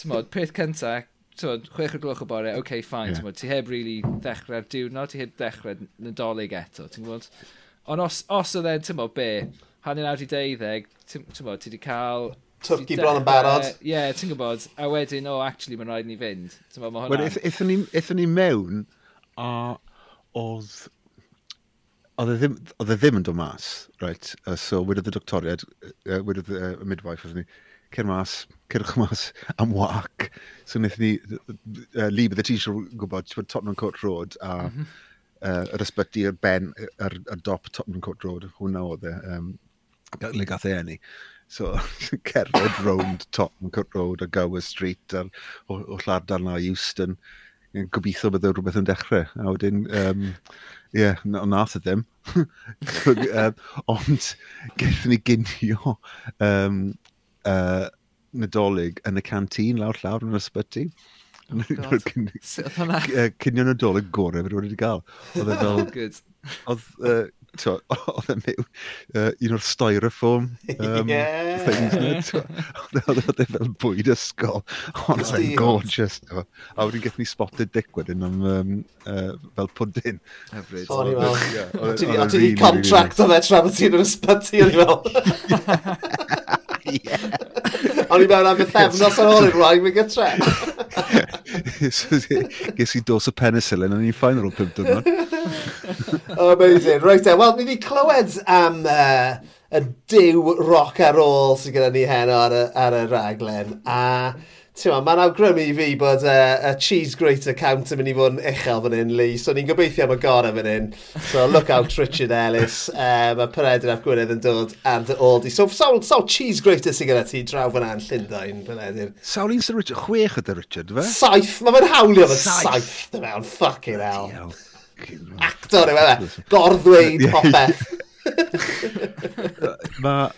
tymod, peth cyntaf, tymod, chwech o'r gloch o bore, oce, okay, fine, yeah. tymod, ti heb really ddechrau'r diwrnod, ti heb ddechrau nadolig eto, ti'n gwybod? Ond os, os oedd e'n, tymod, be, hanner awd i deuddeg, tymod, ti wedi cael Twrci bron yn barod. Ie, yeah, ti'n gwybod. A wedyn, o, oh, actually, mae'n rhaid ni fynd. Ti'n gwybod, mae hwnna... Wel, eithon ni mewn, a oedd Oedd e ddim, oedd e ddim yn dod mas, right? Uh, so, wedodd y doctoriad, uh, wedodd y uh, midwife, oedd ni, cer mas, cerwch mas am wac. So wnaethon ni, uh, Lee bydd y t-shirt gwybod, ti'n bod Tottenham Court Road a mm -hmm. uh, yr ysbyty ar ben, ar, ar dop Tottenham Court Road, hwnna oedd e, um, le gath e enni. So [LAUGHS] cerdded rownd Tottenham Court Road a Gower Street a'r holl ardal na Euston gobeithio bydd rhywbeth yn dechrau. A wedyn, um, ie, yeah, nath y ddim. [LAUGHS] um, ond, gethon ni gynio um, uh, nadolig yn y canteen lawr llawr yn yr ysbyty. [LAUGHS] Cynio nadolig gorau fe wedi cael. Oedd e [LAUGHS] fel... Oedd oedd yn mewn uh, un o'r styrofoam um, yeah. things oedd [LAUGHS] e, e fel bwyd ysgol. Ond oedd e'n gorgeous a wedyn gethon ni spotted dick wedyn am um, uh, fel pwdyn hefyd sori e- fel e- ti di contract o fe tra bod ti'n yr ysbyty o'n i fel [LAUGHS] [LAUGHS] O'n i mewn am y thefnos ar ôl i'r rhaid mi gytre. [LAUGHS] Ges i dos o penicillin, o'n i'n ffain ar ôl 5 diwrnod. Amazing. Reit e, wel, ni wedi clywed am uh, y diw roc ar ôl sydd gyda ni heno ar y, ar y raglen. A Tewa, mae'n awgrymu i fi bod uh, y cheese grater count yn mynd i fod yn uchel fan hyn, Lee. So ni'n gobeithio am y gorau fan hyn. So look out Richard Ellis. [LAUGHS] Uh, mae Peredur ap Gwynedd yn dod ar dy oldi. So sawl, sawl cheese grater sy'n gyda ti draw fan hyn Llundain, Peredur? Sawl un sy'n Richard? Chwech ydy Richard, fe? Saith. Mae fe'n hawlio fe saith. Dy mewn, fucking hell. Actor yw e. Gorddweud popeth. [LAUGHS] Mae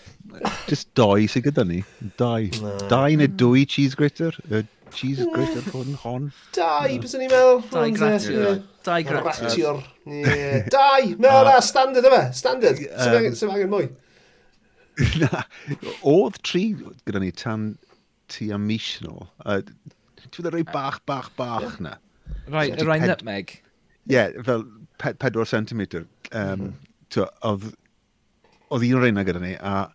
Just doi sy'n gyda ni. Dau. Na. Dau neu dwy cheese grater. Y cheese grater hwn hon. Dau, bys ni'n meddwl. Dau gratiwr. Dau gratiwr. Dau! No, na, standard yma. Standard. Sef angen mwy. [LAUGHS] Na, oedd tri gyda ni tan ti am mis nôl. Ti'n rhoi bach, bach, bach na. Rai, y rai nutmeg. Ie, fel 4 cm. Um, mm -hmm. Oedd un o'r reina gyda ni, a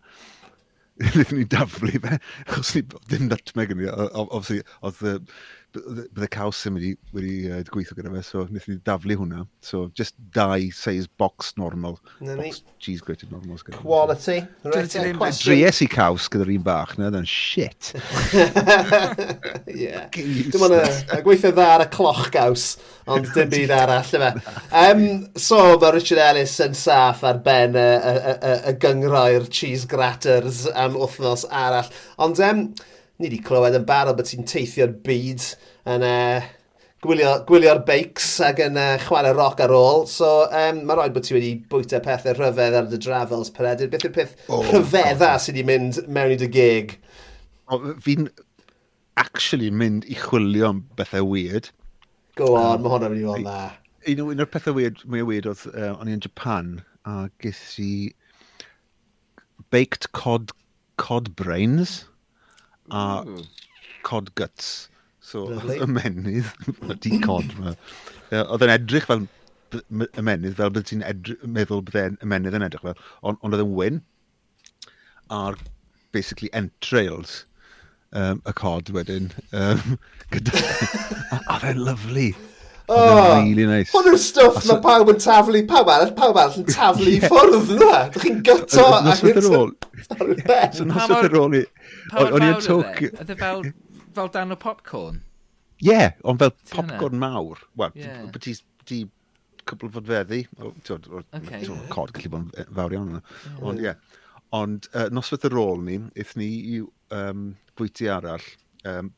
[LAUGHS] wnaethon ni daflu fe, achos ni, ddim nutmeg yn ni, obviously, oedd bydd y caws yn wedi, wedi uh, gweithio gyda fe, so wnaethon ni daflu hwnna. So, just dau size box normal. Na box ni. cheese grated normal. Gyda Quality. Right, Dries i caws gyda'r un bach, na, dan shit. [LAUGHS] yeah. Dim ond y gweithio dda ar y cloch gaws, ond [LAUGHS] dim byd arall, yma. Um, so, mae Richard Ellis yn saff ar ben y, y, y, y y gyngroi'r cheese graters am wythnos arall. Ond, um, ni wedi clywed yn barod bod ti'n teithio'r byd yn uh, gwylio'r gwylio beics ac yn uh, chwarae roc ar ôl. So, um, mae rhaid bod ti wedi bwyta pethau rhyfedd ar dy drafels peredur. Beth yw'r peth oh, rhyfedda sydd wedi mynd mewn i dy gig? Oh, fi'n actually mynd i chwilio am bethau weird. Go on, um, mae hwnna'n mynd i fod na. Un, un o'r pethau weird, mwy weird oedd, uh, o'n i yn Japan, a ges i baked cod, cod brains a hmm. cod guts. So, [LAUGHS] ymenydd, di cod yma. Oedd yn edrych fel ymenydd, fel bydd ti'n meddwl bydd ymenydd yn edrych fel, ond on oedd yn wyn a'r basically entrails um, y cod wedyn um, gyda, [LAUGHS] a, a fe'n lyflu Oh, really nice. Hwn yw'r stwff mae pawb yn taflu, pawb arall, pawb arall yn taflu yeah. ffwrdd yna. Dych chi'n gyto ac yn ôl. So noswaith ar ôl i... O'n i'n tog... Ydy fel, fel dan o popcorn? Ie, yeah, ond fel popcorn mawr. Wel, yeah. beth ti cwbl fod feddi. O, Okay. Cod gallu bod yn fawr iawn. yna. Ond ie. Ond uh, noswaith ar ôl ni, eith ni i um, bwyty arall, um,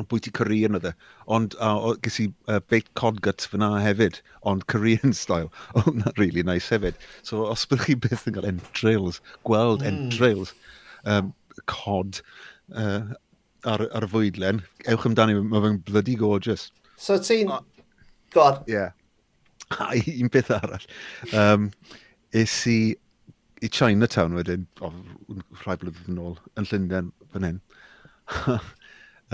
ond bwyty Korean oedd e. Ond uh, ges i uh, baked cod guts fyna hefyd, ond [LAUGHS] Korean style. Oedd oh, hwnna'n really nice hefyd. So os byddwch chi byth yn cael entrails, gweld mm. entrails, um, cod uh, ar, ar y fwydlen, ewch amdani, mae fe'n bloody gorgeous. So ti'n... Uh, God. Yeah. [LAUGHS] A un beth arall. Um, is i, i Chinatown wedyn, oh, rhai blwyddyn yn ôl, yn Llundain, fan hyn. [LAUGHS]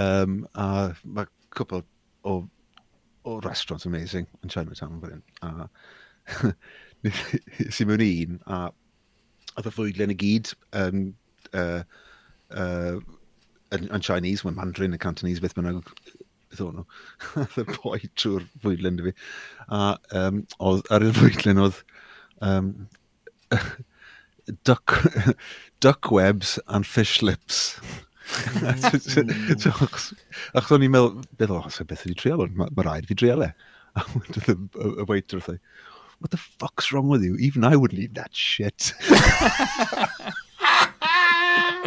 Um, a mae cwpl o, o restaurants amazing yn Chinatown fan hyn. A [LAUGHS] nes i [LAUGHS] mewn un, a oedd y fwydlen i gyd yn, uh, uh, yn, yn Chinese, mae'n Mandarin, y Cantonese, beth bynnag beth o'n nhw. [LAUGHS] y boi trwy'r fwydlen dy fi. A um, oedd, ar y fwydlen oedd um, duck, duck webs and fish lips so, achos o'n i'n meddwl, beth o'n i'n beth ydi trial hwn, mae rhaid fi trial e. [LAUGHS] A wedyn y waiter wrthau, e, what the fuck's wrong with you? Even I wouldn't eat that shit. Oh,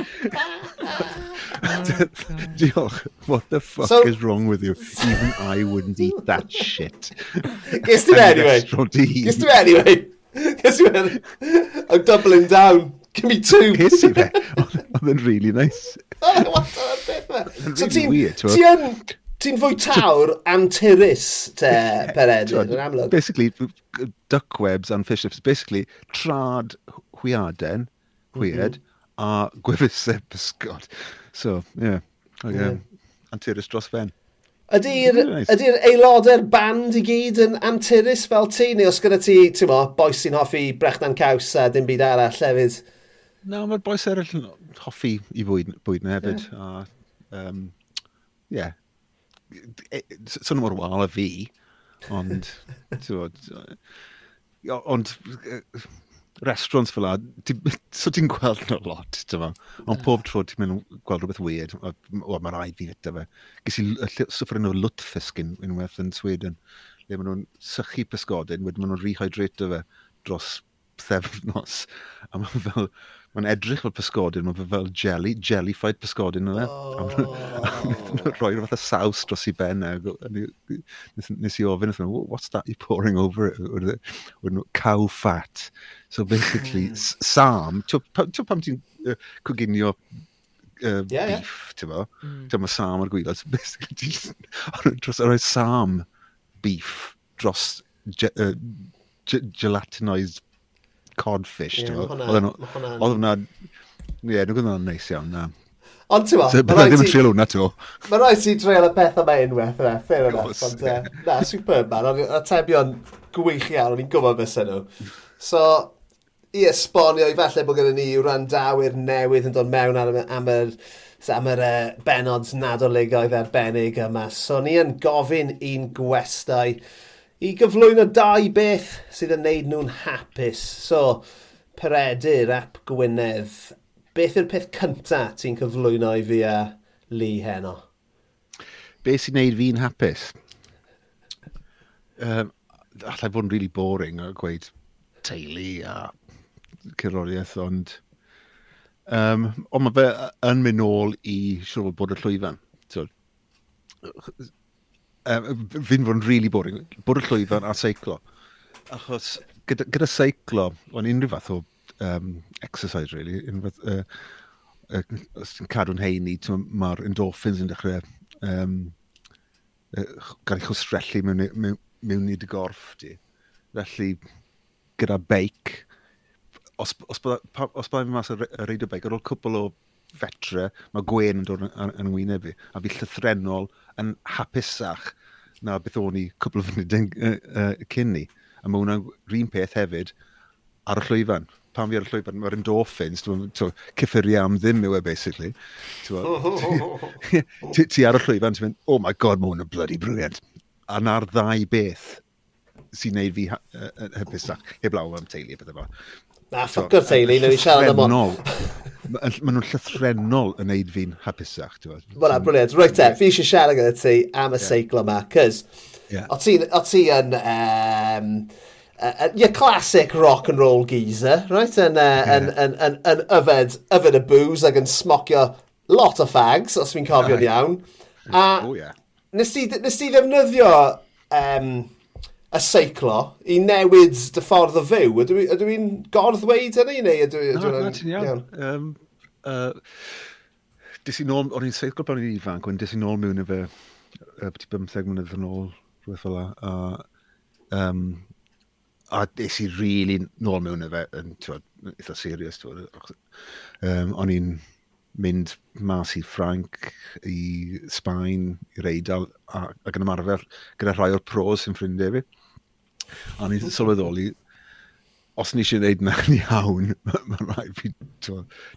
[LAUGHS] Diolch, what the fuck so, is wrong with you? Even I wouldn't eat that shit. [LAUGHS] Gys ti anyway. Gys ti anyway. Gys ti anyway. I'm doubling down. Give me two. Ces i fe. Oedd yn really nice. [LAUGHS] What a beth So really ti'n ti fwy tawr am tyrus te, Pered, yn amlwg. Basically, duck webs and fish lips. Basically, trad hwiaden, mhm. hwiad, a gwefusau bysgod. So, yeah. Oh, yeah. Mm. Anturus dros fen. Ydy'r nice. ydy aelodau'r band i gyd yn anturus fel ti, neu os gyda ti, ti'n mo, boes sy'n hoffi brechdan caws a dim byd arall lefydd? Na, mae'r boes eraill yn hoffi i bwyd, bwyd na hefyd. Yeah. A, um, yeah. E, swn mor wal a fi, ond, [LAUGHS] ond, restaurants fel la, [LAUGHS] ti, so ti'n gweld nhw lot, ti'n dyma. Ond pob tro ti'n mynd gweld rhywbeth weird, o, o mae rhaid fi fyta fe. Ges i swffr yn o lutfisk in, unwaith yn Sweden, le maen nhw'n sychu pysgodyn, wedyn maen nhw'n rehydrate fe dros [LAUGHS] thefnos. A maen fel, mae'n edrych fel pysgodyn, mae'n fel jelly, jelly-fied pysgodyn yna. Oh. Roi'r fath o saws dros i ben. a Nes, nes i ofyn, what's that you're pouring over it? Wedyn Cow fat. So basically, hmm. sam, ti'n pam ti'n uh, coginio uh, yeah, beef, ti'n bo? Hmm. Ti'n mae sam ar gwylod. So basically, ti'n [LAUGHS] dros ar sam beef dros ge, uh, ge, gelatinised codfish. Ie, yeah, hwnna... Oedd hwnna... Ie, nhw'n gwneud hwnna'n neis iawn, na. Ond ti'n ma... Bydda ddim yn treul hwnna to. Mae rhaid ti treul y peth yma unwaith, na, e, fair enough. Ond, uh, na, superb man, ond atebion gwych iawn, o'n i'n gwybod beth nhw. So, i esbonio i falle bod gennym ni wrandawyr newydd yn dod mewn am, am yr, am yr uh, benod nadoligoedd arbennig yma. So, ni yn gofyn un gwestai i gyflwyno dau beth sydd yn neud nhw'n hapus. So, Peredur ap Gwynedd, beth yw'r peth cyntaf ti'n cyflwyno i fi a Lee heno? Beth sy'n neud fi'n hapus? Um, allai fod yn really boring a gweud teulu a ceroliaeth, ond... Um, ond mae fe yn mynd nôl i siŵr bod y llwyfan. So, um, fi'n fod yn really boring, bwrdd llwyfan a seiclo. Achos gyda, gyda seiclo, o'n unrhyw fath o um, exercise, really, unrhyw fath, uh, uh, os ti'n cadw'n heini, mae'r endorphins yn dechrau um, uh, gael ei chwstrellu mewn, mewn, mewn i dy gorff di. Felly, gyda beic, os, os byddai'n mas y reidio beic, ar ôl cwbl o fetre, mae gwen yn dod yn, yn wyneb fi, a fi llythrenol yn hapusach na beth o'n i cwbl o fynd yn uh, uh, cyn ni. A mae hwnna'n rhywun peth hefyd ar y llwyfan. Pan fi ar y llwyfan, mae'r endorphins, cyffuria am ddim yw e, basically. Oh, oh, oh, ti ar y llwyfan, ti'n mynd, oh my god, mae hwnna'n bloody brilliant. A na'r ddau beth sy'n neud fi hapusach, heblaw am teulu beth yma. Na, ffocwr teulu, nhw i siarad am o. [LAUGHS] Maen nhw'n llythrenol yn neud fi'n hapusach. Wel, briliant. Rwy'n te, fi eisiau siarad gyda ti am y seiclo yma, cys yeah. o ti yn... Um, uh, your classic rock and roll geezer, right? Yn, uh, yn, yn, yn, yn yfed, yfed y booze ac yn smocio lot o fags, os fi'n cofio'n iawn. A oh, yeah. nes, ti, nes ti ddefnyddio um, y seiclo i newid dy ffordd o fyw. Ydw i'n ydw i gordd hynny neu ydw i'n... No, na, ti'n iawn. Um, uh, dis i nôl, o'n i'n seiclo pan o'n i'n ifanc, ond dis i nôl mewn i fe, efo beti 15 mlynedd yn ôl, rhywbeth fel a, um, a des i really nôl mewn i fe, yn, ti'n eitha serius, ti'n um, o'n i'n mynd mas i Ffranc, i Sbaen, i'r Eidal, ac yn ymarfer gyda rhai o'r pros yn ffrindiau fi. A ni'n sylweddoli, os ni eisiau gwneud na'n iawn, [LAUGHS] mae'n rhaid fi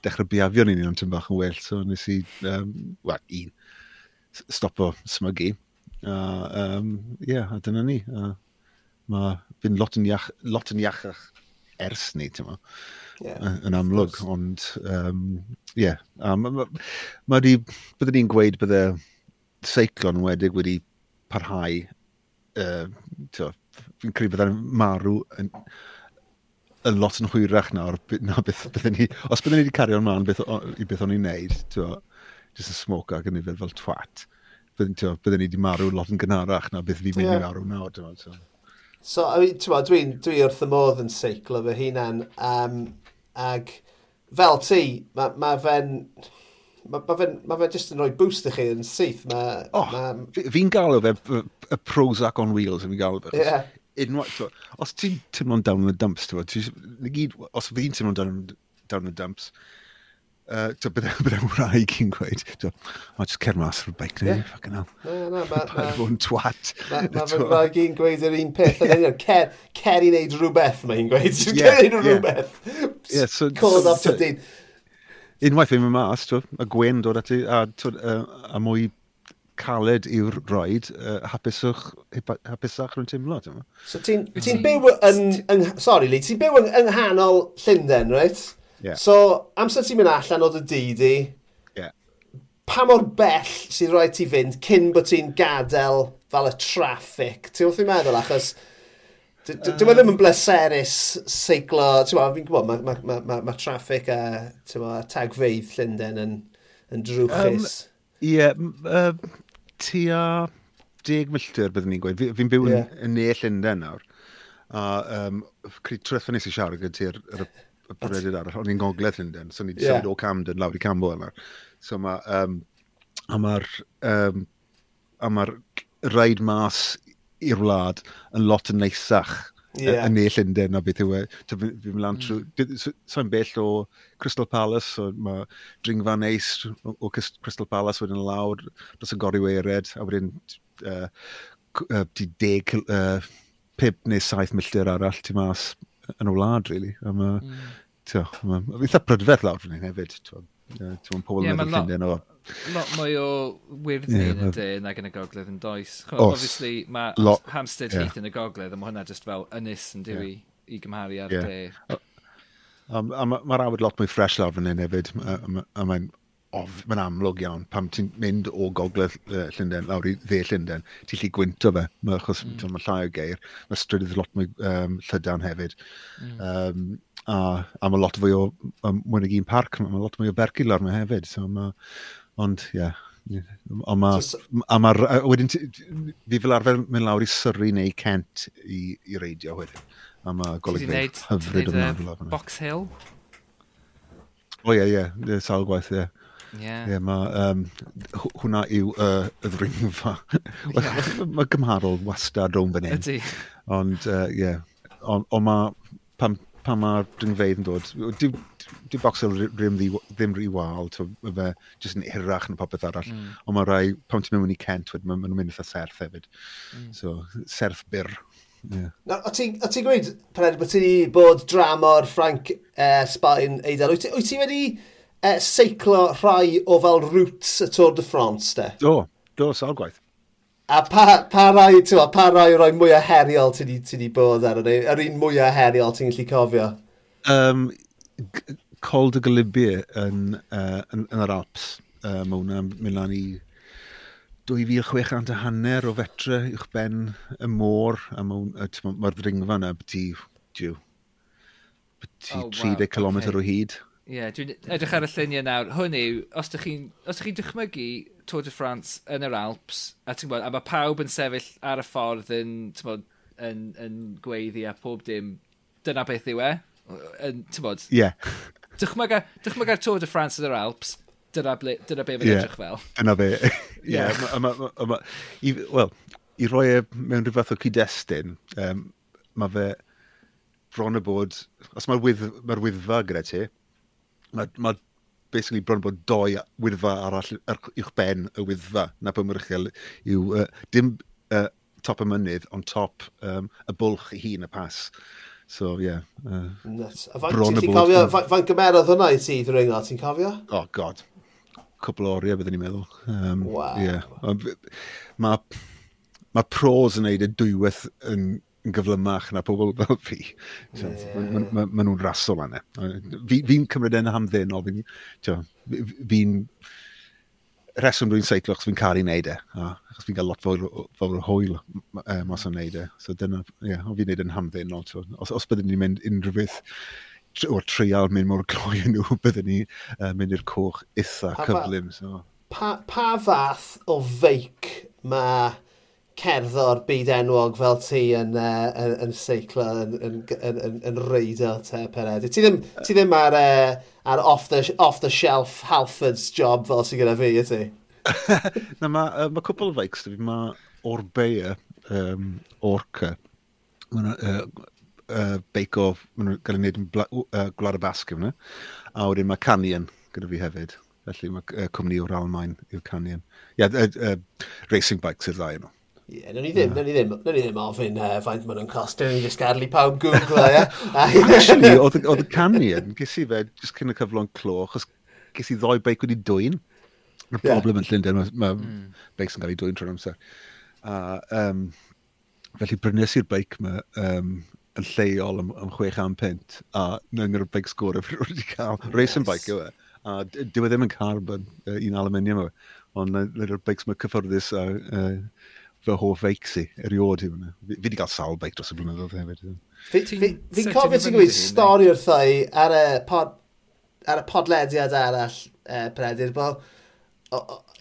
dechrau biafio ni'n un tyn bach yn well. So nes i, um, wel, un, stopo smygu. A, uh, um, yeah, a dyna ni. Uh, mae fi'n lot yn, iach, lot yn iachach ers ni, ti'n ma. Yeah, yn amlwg, ond, um, yeah. Um, mae ma, di, byddwn ni'n gweud bydde seiclo'n wedig wedi parhau uh, fi'n credu bydda'n marw yn, yn lot yn hwyrach nawr na beth, beth ni, os byddwn ni wedi cario ymlaen beth, o, i beth o'n i'n neud, ti'n just yn smoke ag yn fel twat, byddwn, byddwn ni wedi marw lot yn gynharach na beth fi'n mynd yeah. i marw nawr, ti'n So, I mean, dwi'n dwi wrth y modd yn seiclo fy hunan, um, ag fel ti, mae ma fe'n... Mae ma fe'n ma fe jyst yn rhoi boost i chi yn syth. Ma, oh, ma... fi'n galw fe y Prozac on wheels yn fi'n galw fe. Yeah unwaith. Os ti'n tymlo'n down in the dumps, ti'n gyd, os fi'n tymlo'n down, down in the dumps, uh, bydda, [LAUGHS] bydda wraig i'n gweud, o, just cer mas o'r beic neu, yeah. ffucking hell. Na, na, [LAUGHS] ma, ma, fod twat. Mae ma, ma wraig i'n gweud yr un peth, yn union, cer, cer i wneud rhywbeth, mae hi'n gweud, yeah, cer i wneud rhywbeth. Yeah, so, Call so, off to dyn. Unwaith fi'n mynd mas, a gwen dod ati, a, a, a mwy caled i'w roed, uh, hapuswch, hapusach rwy'n teimlo. So ti'n mm. ti byw yn, yn, sorry Lee, ti'n byw yn, yng nghanol Llundain, right? Yeah. So amser ti'n mynd allan o dy dydd i, yeah. pa mor bell sy'n rhaid ti fynd cyn bod ti'n gadael fel y traffic? Ti'n wrth i'n meddwl achos... Dwi'n meddwl ddim yn bleserus seiglo, ti'n meddwl, fi'n gwybod, mae ma, ma, ma, ma traffic a tagfeidd Llundain yn, yn drwchus. Um, Ie, yeah, uh, tua deg milltir byddwn ni'n gweud. Fi'n byw yeah. yn, yn ne Llundain nawr. A um, trwy'n nes i siarad gyda gyda'r y brydydd arall, o'n i'n gogledd Llundain, so ni'n yeah. symud o Camden lawr i Cambo yna. So mae, um, a mae'r um, a mae'r raid mas i'r wlad yn lot yn neisach yeah. yn ei Llundain a beth yw e. Fi'n mynd lan trwy... Sa'n bell o Crystal Palace, so mae dringfa neis o, o Crystal Palace wedyn lawr, dros y gori weired, a wedyn uh, uh, di deg, uh, pib neu saith milltir arall ti mas yn o wlad, really. A mae... Mm. Mae'n eitha prydferth lawr fan hyn hefyd. Ti'n pobl yn meddwl Llundain o lot mwy o wyrddni yeah, yn y de nag yn y gogledd yn does. Chwa, Os, obviously, mae lot, Hampstead yeah. Heath yn y gogledd, a mae hwnna just fel ynys yn diwy yeah. i gymharu ar yeah. de. Um, a mae'r awyd lot mwy ffres lawr fan hyn hefyd, a mae'n mae'n amlwg iawn pam ti'n mynd o gogledd uh, Llundain lawr i dde Llundain, ti'n lli gwynto fe, ma, achos mm. mae llai o geir, mae strydydd lot mwy um, llydan hefyd. Mm. Um, a, a mae lot fwy o, um, mwyn i gyn parc, mae lot mwy o bergil ar me hefyd, so mae Ond, ie. Yeah. Ond mae... so, a ma, wedyn, fi fel arfer mynd lawr i Surrey neu Kent i, i reidio wedyn. A mae golygfeidd hyfryd yma. Uh, e, Box Hill? O ie, ie, sawl gwaith, ie. Yeah. Yeah, mae, um, hwnna yw uh, y ddringfa. yeah. [LAUGHS] mae gymharol wastad rhwng fan hyn. Ydy. Ond, ie, uh, yeah. ond on, on mae, pam pan mae'r dringfeidd yn dod. Di, di bocsel ddim, ddim rhy wal, mae fe jyst yn hirach yn popeth arall. Mm. Ond mae rai, pam ti'n mynd i Kent, maen nhw'n mynd eitha serth hefyd. Mm. So, serth byr. Yeah. No, o ti'n ti gweud, Pened, bod ti bod dramor Frank uh, Sbaen Eidar, wyt ti, wyt ti wedi uh, seiclo rhai o fel roots y Tour de France, de? Do, do, sawl gwaith. A pa, pa rai, ti'n pa rai roi mwyaf heriol ti wedi bod ar yna? Yr un mwyaf heriol ti'n gallu cofio? Um, Col de Galibia yn, uh, yn, yn, yr Alps. Uh, mae hwnna'n mynd lan i 2600 a hanner o fetre uwch ben y môr. A mae'r ma ma ddringfa yna beti, diw, beti oh, wow, 30 km okay. o hyd. Ie, yeah, dwi'n edrych ar y lluniau nawr. Hwn yw, os ydych chi'n chi dychmygu Tour de France yn yr Alps, a ti'n gwybod, a mae pawb yn sefyll ar y ffordd yn, ti'n bod, yn, yn gweiddi a pob dim, dyna beth yw e. Yn, ti'n bod? Ie. Yeah. Dychmyga'r Tour de France yn yr Alps, dyna, ble, dyna be mae'n yeah. edrych fel. Dyna be. [LAUGHS] Ie. yeah. Wel, i roi e mewn rhyw fath o cyd-destun, um, mae fe bron y bod, os mae'r wydd, mae wyddfa gyda ti, mae ma basically bron bod doi wyddfa arall uwch ben y wyddfa na pwy mwyrychel yw uh, dim uh, top y mynydd ond top um, y bwlch i hun y pas. So, ie. Yeah, uh, bron y bwlch. Fa'n gymerodd hwnna i ti, ddringo, ti'n cofio? Oh, god. Cwbl o oriau, byddwn i'n meddwl. Um, wow. Yeah. Mae ma pros yn neud y dwywaith yn yn gyflymach na pobl fel fi. So, yeah. Maen ma, ma, ma, nhw'n rasol anna. Fi'n e fi cymryd yn hamddenol. o fi'n... Fi Reswm dwi'n seiclo, achos fi'n caru wneud e. Achos fi'n cael lot fawr, fawr o hwyl uh, mas o'n wneud e. So dyna, ie, yeah, fi'n wneud yn hamddyn o. Os, os byddwn ni'n mynd unrhyw beth o'r trial mynd mor gloi yn nhw, [LAUGHS] byddwn ni uh, mynd i'r coch eitha cyflym. So. Pa, pa fath o feic mae cerddor byd enwog fel ti yn, uh, yn, yn seiclo, yn, yn, yn, yn, yn reidio te pered. Ti ddim, ti ddim ar, uh, ar off, the, off the shelf Halfords job fel sy'n gyda fi, y ti? [LAUGHS] Na, mae uh, ma cwpl o feics, fi mae Orbeia, um, Orca, mae'n uh, uh, beic o, mae'n cael ei wneud yn uh, Gwlad y Basg yma, a wedyn mae Canyon gyda fi hefyd. Felly mae uh, cwmni o'r Almain yw'r Canyon. Ie, yeah, uh, uh, racing bikes yw'r ddau yno. Ie, Yeah, ni ddim, yeah. ni ddim, ni ddim ofyn uh, faint maen nhw'n costio, ni'n just gadlu pawb Google, ie. [LAUGHS] Actually, oedd y canu yn, ges i fe, just cyn y cyflon clo, achos ges i ddoi beic wedi dwy'n. Y problem yn Llundain, mae ma mm. beics yn cael ei dwy'n trwy'r amser. A, um, felly brynes i'r beic yma um, yn lleol am, am 6 am pint, a nyn y beic sgwr efo'r wedi cael. Racing bike yw e. A dyw e ddim yn carbon, uh, un aluminium yw e. Ond nyn uh, beics mae cyffyrddus a uh, fy hoff feic si, eriod i fyna. Fi wedi cael sawl beic dros y blynyddoedd hefyd. Fi'n cofio ti'n gweud stori wrth o'i ar y, pod, ar y podlediad arall, uh, Predir, bod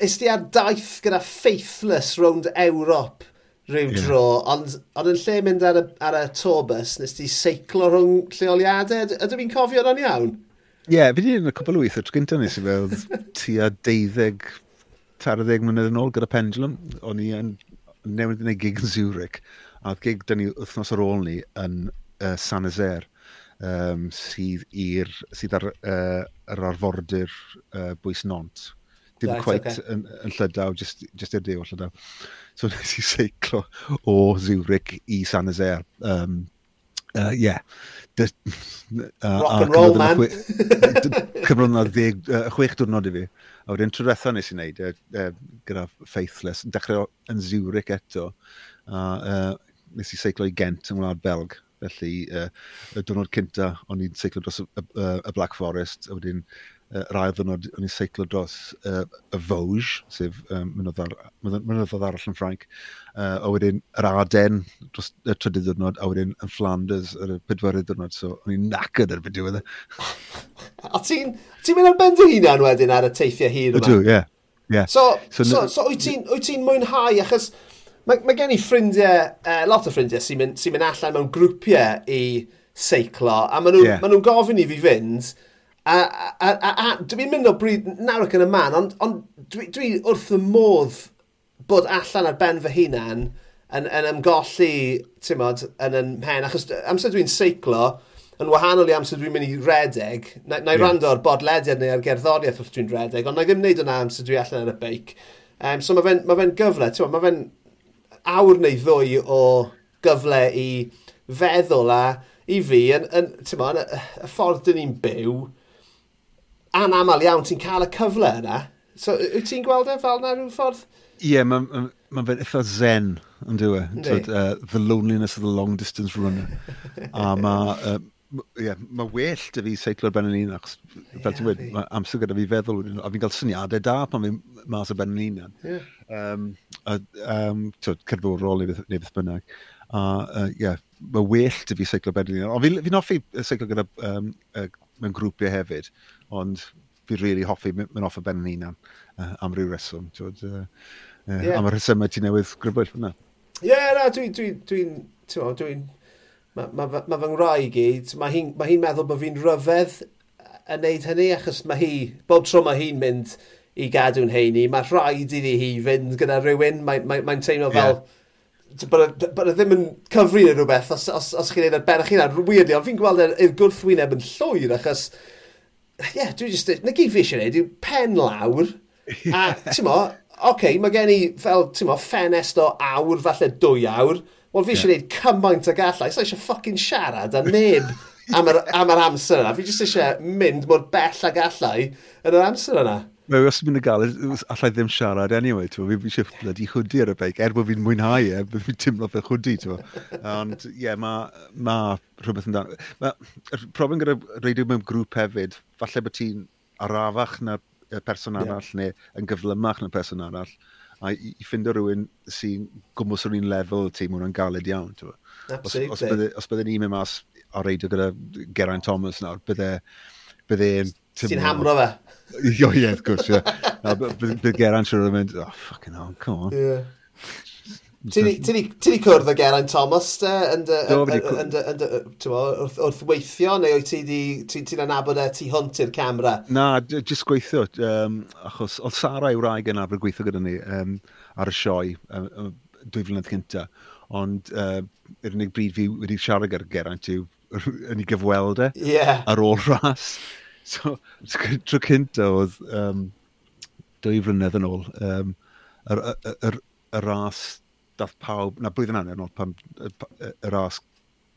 ys ti ar daith gyda Faithless rownd Ewrop rhyw yeah. dro, ond, ond yn lle mynd ar y, ar y tobus, nes ti seiclo rhwng lleoliadau? Ydw i'n cofio hwnna'n iawn? Ie, yeah, fi di yn y cwbl wyth, y tro gyntaf nes i fel [LAUGHS] tua deuddeg, ddeg mlynedd yn ôl gyda pendulum. O'n i yn newydd yn ei gig yn Zurich, a oedd gig dyn ni wythnos ar ôl ni yn uh, San Ezer, um, sydd, ir, sydd ar uh, yr arfordir uh, bwys nont. Dim right, quite okay. yn, yn llydaw, just, just i'r dew o llydaw. So [LAUGHS] nes i seiclo o Zurich i San Ezer. Um, uh, yeah. De, uh, Rock and roll, man. Cymryd yna chwech diwrnod i fi. A wedyn tro diwetha nes i wneud e, e, gyda Faithless, yn dechrau yn Zurich eto. A e, nes i seiclo i Gent yng Ngwlad Belg. Felly, e, y diwrnod cynta, o'n i'n seiclo dros y, y, y, Black Forest, a wedyn uh, rai ddynod o'n i'n seiclo dros uh, y Vosges, sef um, mynyddodd arall yn Ffrainc, uh, a wedyn yr Arden dros y trydydd ddynod, a wedyn yn Flanders yr y pedwerydd ddynod, so o'n i'n nacyd ar beth diwedd e. [LAUGHS] a ti'n ti mynd ar bend y hunan wedyn ar y teithiau hir yma? Ydw, ie. Yeah. Yeah. So, so, so, so wyt ti'n ti mwynhau, achos mae, mae gen i ffrindiau, uh, lot o ffrindiau sy'n mynd, sy mynd allan mewn grwpiau i seiclo, a maen nhw'n yeah. ma nhw gofyn i fi fynd, A, a, a, a dwi'n mynd o bryd nawr ac yn y man, ond, ond dwi, dwi wrth y modd bod allan ar ben fy hunan yn, yn ymgolli, ti'n modd, yn yn pen, Achos amser dwi'n seiclo, yn wahanol i amser dwi'n mynd i redeg, na, na i yeah. rando ar bodlediad neu ar gerddoriaeth wrth dwi'n redeg, ond na i ddim wneud yna amser dwi allan ar y beic. Um, so mae fe'n ma fe gyfle, ti'n mae fe'n awr neu ddwy o gyfle i feddwl a i fi, yn, yn, ma, y, y ffordd dyn ni'n byw, anamal iawn ti'n cael y cyfle yna. So, wyt ti'n gweld e fel yna rhyw ffordd? Ie, yeah, mae'n ma, ma fe'n eitha zen, yn dwi uh, the loneliness of the long distance runner. a mae... Uh, yeah, mae well dy fi seiclo ben yn un, achos fel ti'n wedi, mae amser gyda fi feddwl, a fi'n cael syniadau da pan fi'n mas o ben yn un. Yeah. Um, a, um, cerddorol neu beth, neu beth bynnag. A, uh, yeah, mae well dy fi seiclo ben yn un. Ond fi'n fi hoffi seiclo gyda um, uh, mewn grwpiau hefyd, ond fi'n rili really hoffi mynd off y ben yn unan uh, am ryw reswm. Twod, uh, uh, yeah. Am y rhesymau ti newydd grybwyll fyna. Ie, yeah, na, dwi'n... Dwi, dwi, dwi, dwi, mae ma, ma, ma fy ngrai i gyd, mae hi'n ma hi meddwl bod fi'n ryfedd yn neud hynny, achos mae hi, bob tro mae hi'n mynd i gadw'n heini, mae rhaid iddi hi fynd gyda rhywun, mae'n mae, mae teimlo fel... Yeah bod e ddim yn cyfri neu rhywbeth os, os, os chi'n neud ar berch chi nawr. Weird ond fi'n gweld e'r gwrthwyneb yn llwyr achos, ie, yeah, dwi'n just, na gyd fi eisiau neud yw pen lawr, a [LAUGHS] ti'n mo, oce, okay, mae gen i fel, ti'n mo, ffenest o awr, falle dwy awr, wel fi eisiau yeah. neud cymaint o gallai. so eisiau ffocin siarad a neb am yr, am yr amser yna, fi jyst eisiau mynd mor bell a gallai yn yr amser yna. Mae os mynd y gael, allai ddim siarad anyway, ti'n fi eisiau bloody hwdi ar y beic, er bod fi'n mwynhau e, bod fi'n tymlo fel hwdi, ti'n Ond, ie, yeah, mae ma rhywbeth yn dan. Mae'r problem gyda reidio mewn grŵp hefyd, falle bod ti'n arafach na person arall, yeah. neu yn gyflymach na person arall, a i, i ffindio rhywun sy'n gwmwys o'r un lefel ti, mae hwnna'n galed iawn, ti'n Os, os bydden ni'n mynd mas o reidio gyda Geraint Thomas nawr, bydde, bydde Ti'n hamro fe? [LAUGHS] Jo, ie, wrth gwrs, ie. Bydd Geraint siwr yn mynd, oh, fucking hell, come on. Yeah. Ti di cwrdd o Geraint Thomas, te, uh, uh, uh, wrth weithio, neu oedd ti di, ti'n anabod e tu hwnt i'r camera? Na, jyst gweithio, um, achos oedd Sara i'w rai gan afr gweithio gyda ni um, ar y sioe um, dwy flynedd cynta, ond uh, yr unig bryd fi wedi siarad gyda Geraint yw [LAUGHS] yn ei gyfweld e yeah. ar ôl ras. So, tro cynta oedd um, dwy flynedd yn ôl, um, yr, yr, yr, y ras dath pawb, na blwyddyn yn nôl, pam, y, y ras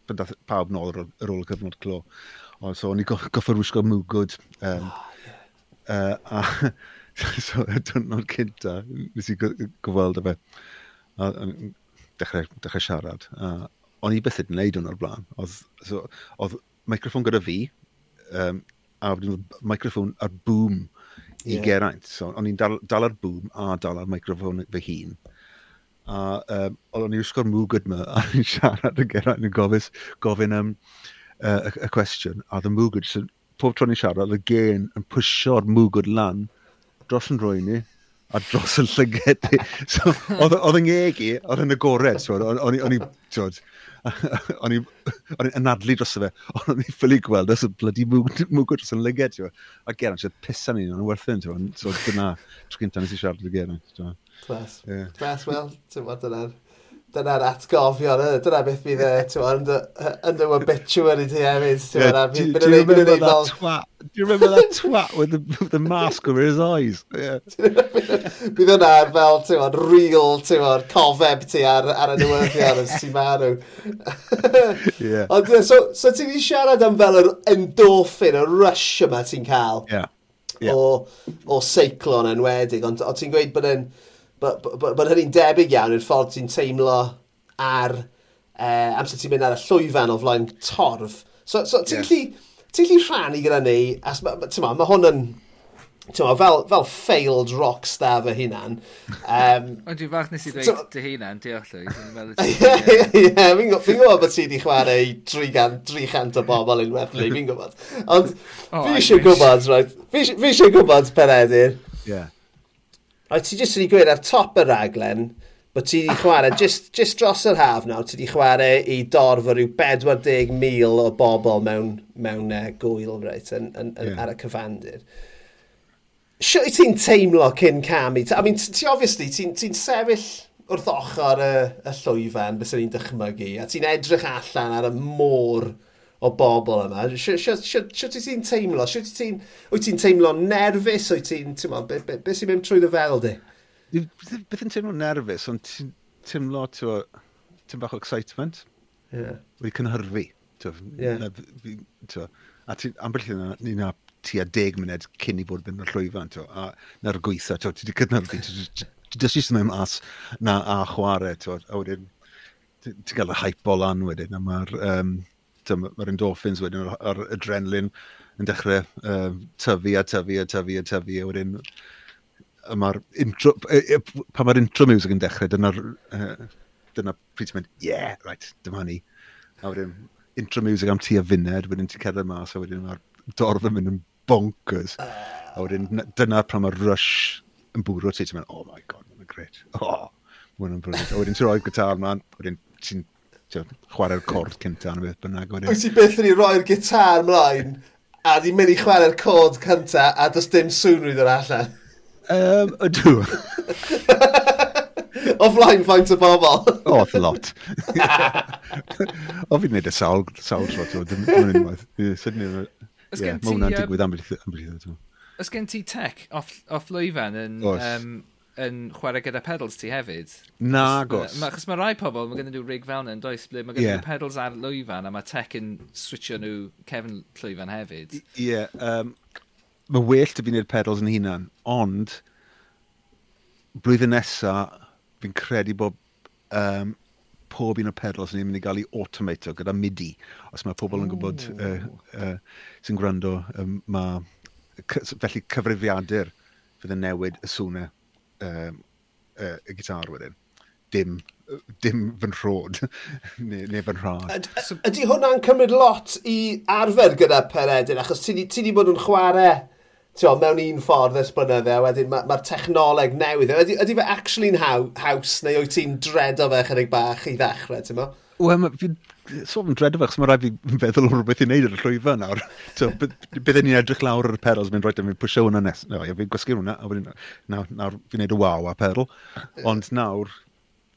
pan dath pawb nôl ar ôl y cyfnod clo. O, so, o'n i goff, goffod wisgo mwgwd. Um, oh, yeah. uh, a, [LAUGHS] so, y dwrnod cynta, nes i gyfweld y fe. A, dechrau, dechrau siarad. A, o'n i beth yn neud hwn o'r blaen. Oedd, so, oedd microffon gyda fi, um, a wedyn microffon ar boom yeah. Geraint. So, o'n i'n dal, dal ar boom a dal ar microffon fy hun. A um, o'n i'n ysgol mwgyd yma a o'n i'n siarad y Geraint yn gofis, gofyn um, uh, y, y cwestiwn. A the mwgyd, so, pob tro ni'n siarad, y gen yn pwysio'r mwgyd lan dros yn roi ni a dros y llyged. [LAUGHS] so, [LAUGHS] oedd yng ngeg i, oedd yn agored, so, o'n o'n i, [LAUGHS] o'n i'n anadlu dros fe, [LAUGHS] ond e, o'n i'n ffili gweld os y bloody mwgw dros yn lyged, ti'n A Geraint, ond sy'n pisa ni, ond werthyn, ti'n So dyna, tro gyntaf nes i siarad y ger. Clas. Clas, wel, ti'n bod dyna'r dyna'r atgofion, dyna beth bydd e, ti'n yn dy obituary ti hefyd, ti'n fawr, bydd yn ei gwneud fel... Do you remember that twat with the, with the mask over his eyes? Yeah. [LAUGHS] bydd yna fel, ti'n fawr, real, ti'n fawr, cofeb ti ar, ar y newyddion yn sy'n marw. [LAUGHS] yeah. Ond, so, so ti'n di siarad am fel yr endorphin, y rush yma ti'n cael. Yeah. Yeah. O, o seiclon enwedig, ond ti'n gweud bod yn... En, bod hynny'n debyg iawn i'r ffordd ti'n teimlo ar uh, amser ti'n mynd ar y llwyfan o flaen torf. So, so ti'n yeah. gallu rhannu gyda ni, as, ma, ma ma, hwn yn, ti'n ma, fel, fel failed rock star fy hunan. Um, Ond dwi'n fach nes i ddweud dy hunan, diolch llwy. [LAUGHS] Ie, fi'n gwybod bod ti wedi chwarae 300 o bobl unwaith lle, fi'n gwybod. Ond oh, fi eisiau gwybod, right, fi eisiau gwybod, Peredur. Ie. Yeah Oedd ti jyst wedi gweud ar top y raglen, bod ti wedi chwarae, just, just dros yr haf nawr, ti wedi chwarae i dorf o ryw 40,000 o bobl mewn, mewn uh, gwyl, reit, yn, yn, yn, yeah. ar y cyfandir. Sio i ti'n teimlo cyn camu? I mean, ti obviously, ti'n ti sefyll wrth ochr y, y llwyfan, bys ni'n dychmygu, a ti'n edrych allan ar y môr o bobl yma. Sio ti ti'n teimlo? Sio ti ti'n... Wyt ti'n teimlo nerfus? Wyt ti'n... ti'n Beth be, be sy'n mynd trwy dy fel di? Beth yn teimlo nerfus, ond ti'n teimlo ti'n bach o excitement. Yeah. Wedi cynhyrfu. Yeah. A ti'n ambell yna, ni na tua deg munud cyn i fod yn y llwyfan. A na'r gweitha, ti wedi cynhyrfu. Ti dysgu sy'n mynd as na a chwarae. A wedyn, ti'n cael y hype o lan wedyn. A mae'r... Um, mae'r endorphins wedyn o'r adrenalin yn dechrau uh, tyfu a tyfu a tyfu a tyfu a wedyn mae'r intro, pan mae'r intro music yn dechrau, dyna'r uh, dyna pryd ti'n mynd, yeah, right, dyma ni. A wedyn, intro music am ti a funed, wedyn ti'n cerdded mas, a wedyn mae'r dorf yn mynd yn bonkers. A wedyn, dyna pan mae'r rush yn bwrw ti, ti'n mynd, oh my god, mae'n great. Oh, mae'n brilliant. A wedyn ti'n rhoi'r gitar man, wedyn ti'n chwarae'r cord cynta yn y beth bynnag. Wyt ti beth yn ei roi'r gitar mlaen a di mynd i chwarae'r cord cynta a does dim swnrwydd o'r allan? Um, ydw. [LAUGHS] o flaen faint o bobl. o, oh, lot. o, fi'n neud y sawl, sawl tro, dwi'n mynd unwaith. Sydyn ni, ie, mae hwnna'n digwydd am beth. Ys gen ti tech off, off lwyfan yn... Oes. Um, yn chwarae gyda pedals ti hefyd. Na, gos. Ma, chos mae rai pobl, mae gen nhw rig fel yna yn does, ble mae gen nhw pedals ar lwyfan, a mae tech yn switio nhw cefn llwyfan hefyd. Ie, yeah, um, mae well dy fi wneud pedals yn hunan, ond blwyddyn nesa, fi'n credu bod um, pob un o pedals ni'n mynd i gael ei automato gyda MIDI. Os mae pobl yn gwybod uh, uh, sy'n gwrando, um, mae felly cyfrifiadur fydd yn newid y swnau um, uh, y gitar wedyn. Dim, dim fy nhrod, [LAUGHS] neu, neu fy nhrad. Ydy hwnna'n cymryd lot i arfer gyda Peredur, achos ti wedi bod yn chwarae tio, mewn un ffordd ers blynydde, a wedyn mae'r ma technoleg newydd. E. Ydy, ydy fe actually'n haw, haws, neu wyt ti'n dredo fe chydig bach i ddechrau, ti'n mo? Wel, fi'n sôn yn dredo fe, chos mae rhaid fi feddwl o rhywbeth i wneud yr y llwyfa nawr. so, bydden ni'n edrych lawr ar y pedals, mi'n rhaid e, fi'n pwysio hwnna nes. No, fi'n gwasgu hwnna, a wedyn, nawr, nawr fi'n neud y waw a pedal. Ond nawr,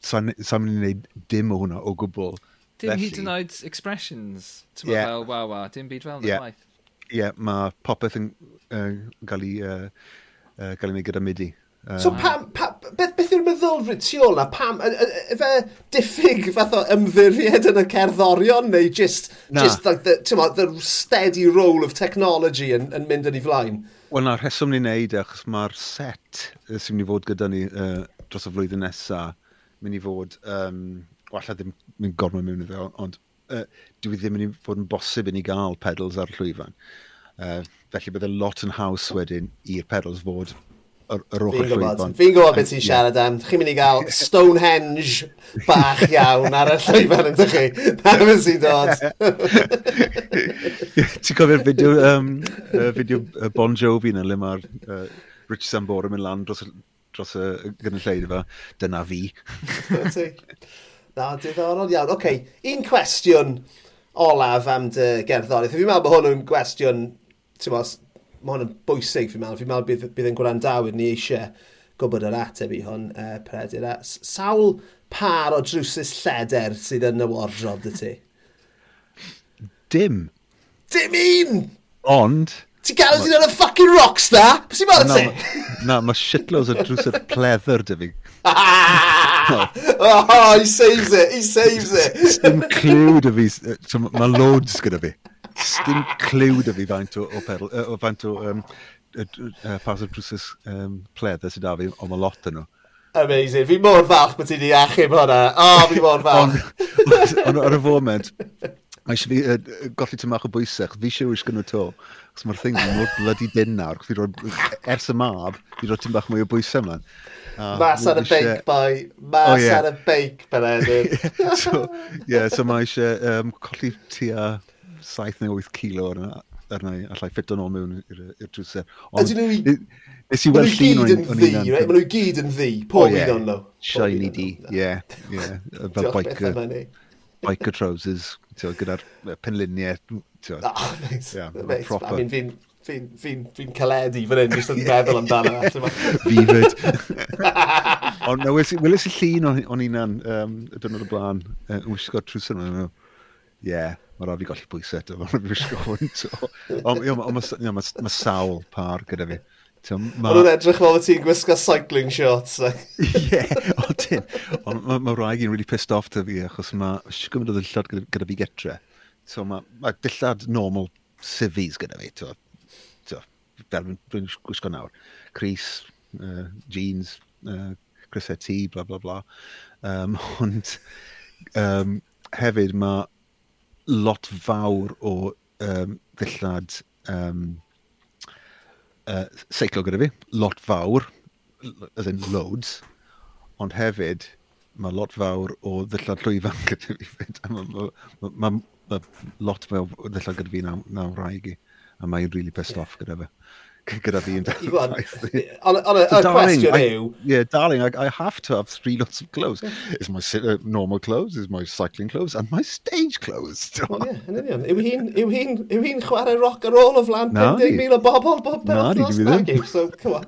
sa'n sa mynd i wneud dim o hwnna o gwbl. Dim hyd yn oed expressions, ti'n yeah. fel waw wawa, dim byd fel yna yeah. waith yeah, mae popeth yn uh, gael ei uh, uh, gael ei wneud gyda midi. Uh, so pam, pa, beth, beth yw'r meddylfryd tu ôl na? Pam, efe diffyg fath o ymddiried yn y cerddorion neu just, na. just like the, mo, the steady role of technology yn, yn mynd yn ei flaen? Wel na, rheswm ni'n neud achos mae'r set sy'n mynd i fod gyda ni uh, dros y flwyddyn nesaf mynd i fod, um, walla ddim mynd gormod mewn iddo, ond uh, dwi e ddim yn fod yn bosib i ni gael pedals ar y llwyfan. Uh, felly bydde lot yn haws wedyn i'r pedals fod yr ochr llwyfan. Fi'n gwybod beth ti'n siarad am. Chi'n mynd i gael Stonehenge bach iawn ar y llwyfan yn chi. Na fes sy'n dod. [LAUGHS] ti'n cofio'r fideo, um, uh, fideo Bon Jovi na le mae'r uh, Rich Sambora mynd lan dros, dros y gynulleid efo. Dyna fi. Na, diddorol iawn. Oce, okay. un cwestiwn olaf am dy gerddoriaeth. Fi'n meddwl bod hwn yn gwestiwn, ti'n meddwl, mae hwn yn bwysig fi'n meddwl. Fi'n meddwl bydd, bydd yn gwrandawyr ni eisiau gwybod yr ateb i hwn, uh, Predir. A sawl par o drwsus lleder sydd yn y wardrob dy ti? Dim. Dim un! Ond... Ti'n gael ydyn yn y ffucking rockstar? Pwy sy'n meddwl ti? Na, mae shitloads o drwsus pleddr dy fi. [LAUGHS] Oh, he saves it, he saves it. Stim clyw dy fi, so mae loads gyda fi. Stim clyw dy fi faint o, o, pedal, o faint o um, pas o drwsus um, pledd sydd da fi, ond mae lot yn nhw. Amazing. Fi mor falch bod ti wedi achub hwnna. O, oh, fi mor falch. Ond ar y foment, mae eisiau fi uh, golli tymach o bwysau, fi eisiau wisg yn to. Os mae'r thing mor bloody din nawr, fi roi, ers y mab, fi roi tymach mwy o bwysau ymlaen. Oh, mas ar y beic, boi. Mas oh, yeah. ar y beic, Benedyn. [LAUGHS] so, yeah, so mae eisiau um, colli tua 7 neu 8 kilo arna, arna i, allai ffit o'n ôl mewn i'r drwser. Ond, nes i weld llun o'n right? Maen nhw gyd yn ddi, oh, pob un o'n nhw. Shiny di, yeah, yeah. [LAUGHS] Fel biker, biker trousers, gyda'r penluniau. [LAUGHS] Oh, nice. Yeah, proper. I mean, fi'n fi'n fi, fi caledu fan hyn, jyst yn meddwl amdano. fi [LAUGHS] fyd. [LAUGHS] Ond no, welys i llun o'n unan um, y dynod o blaen, yn uh, wisgo trws nhw. Ie, yeah, mae rhaid fi golli bwysau eto, mae rhaid fi wisgo hwn. Ond mae sawl par gyda fi. Mae nhw'n edrych fel bod ti'n gwisgo cycling shorts. [LAUGHS] Ie, o tin. Ond mae ma rhaid i'n really pissed off to fi, achos mae siwgr yn dod yn gyda, gyda fi getre. So mae ma dillad normal civvies gyda fi, fel dwi'n gwisgo nawr, Cris, uh, jeans, uh, Chris T, bla bla bla. Um, [LAUGHS] ond um, hefyd mae lot fawr o um, ddillad um, uh, seiclo gyda fi, lot fawr, as in loads, ond hefyd mae lot fawr o ddillad llwyfan [LAUGHS] gyda fi. Mae ma, ma, ma, lot fawr o ddillad gyda fi naw, naw rhaid i a mae'n really pissed yeah. off gyda fe. gyda fi yn dal. [LAUGHS] On y cwestiwn yw... Yeah, darling, I, I have to have three lots of clothes. Is my uh, normal clothes, is my cycling clothes, and my stage clothes. [LAUGHS] yeah, yn union. Yw hi'n hi chwarae rock ar ôl o flan 50,000 o bobl bob penwthnos? Na, di, di, di, So, come on.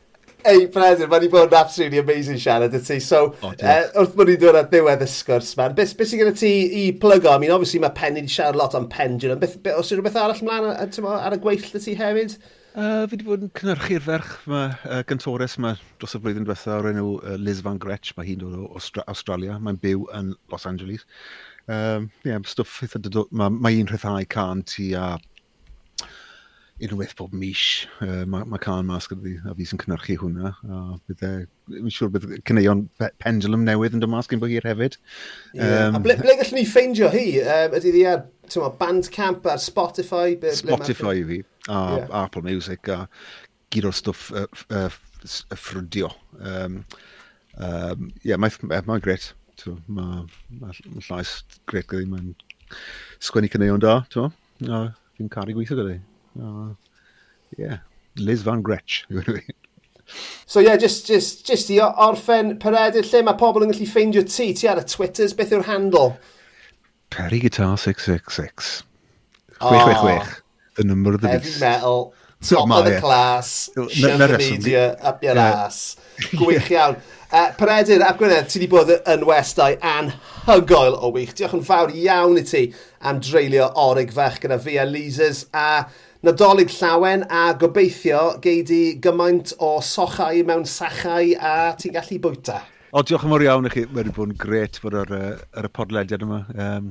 [LAUGHS] ei Predyr, mae'n i bod yn absolutely amazing siarad y ti. So, oh, uh, wrth bod ni'n dod at ddiwedd y sgwrs, man, beth be sy'n gyda ti i plygo? I mean, obviously mae pen wedi siarad lot am pendulum. Beth, be, os yw'r beth arall ymlaen ar y gweill y ti hefyd? Uh, fi wedi bod yn cynhyrchu'r ferch ma, uh, gyntores ma dros y flwyddyn diwetha o'r enw uh, Liz Van Gretsch. Mae hi'n dod o Austra Australia. Mae'n byw yn Los Angeles. Um, yeah, stwff eitha dod... Mae ma un rhyddhau can ti a unwaith bob mis. Uh, mae, ma Can mas gyda fi, a fi sy'n cynnyrchu hwnna. A bydd e, mi'n siŵr bydd cyneuon pendulum newydd yn dod mas gen bo hir hefyd. Yeah. Um, a ble, ble gallwn ni ffeindio hi? Um, ydy ddi ar tyma, Bandcamp ar Spotify? Ble, Spotify ble fi, a yeah. Apple Music, a gyd o'r stwff uh, uh, ffrydio. Um, um, yeah, mae'n ma gret. Mae ma, ma llais gret gyda mae'n sgwennu cyneuon da, Fi'n caru gweithio gyda. Oh, yeah, Liz Van Gretsch. [LAUGHS] so yeah, just, just, just i orffen peredur lle mae pobl yn gallu ffeindio ti, ti ar y Twitters, beth yw'r handle? Perry Guitar 666. 666. Oh, the number of the heavy beast. Heavy metal, top of the yeah. class, social media, up your yeah. ass. [LAUGHS] Gwych iawn. Uh, Peredur, a Gwynedd, ti wedi bod yn westau anhygoel o wych. Diolch yn fawr iawn i ti am dreulio orig fach gyda fi a Leasers. A Nadolig llawen a gobeithio gei di gymaint o sochau mewn sachau a ti'n gallu bwyta. O, diolch yn fawr iawn i chi. Mae wedi bod yn gret fod ar, ar y podlediad yma. Um,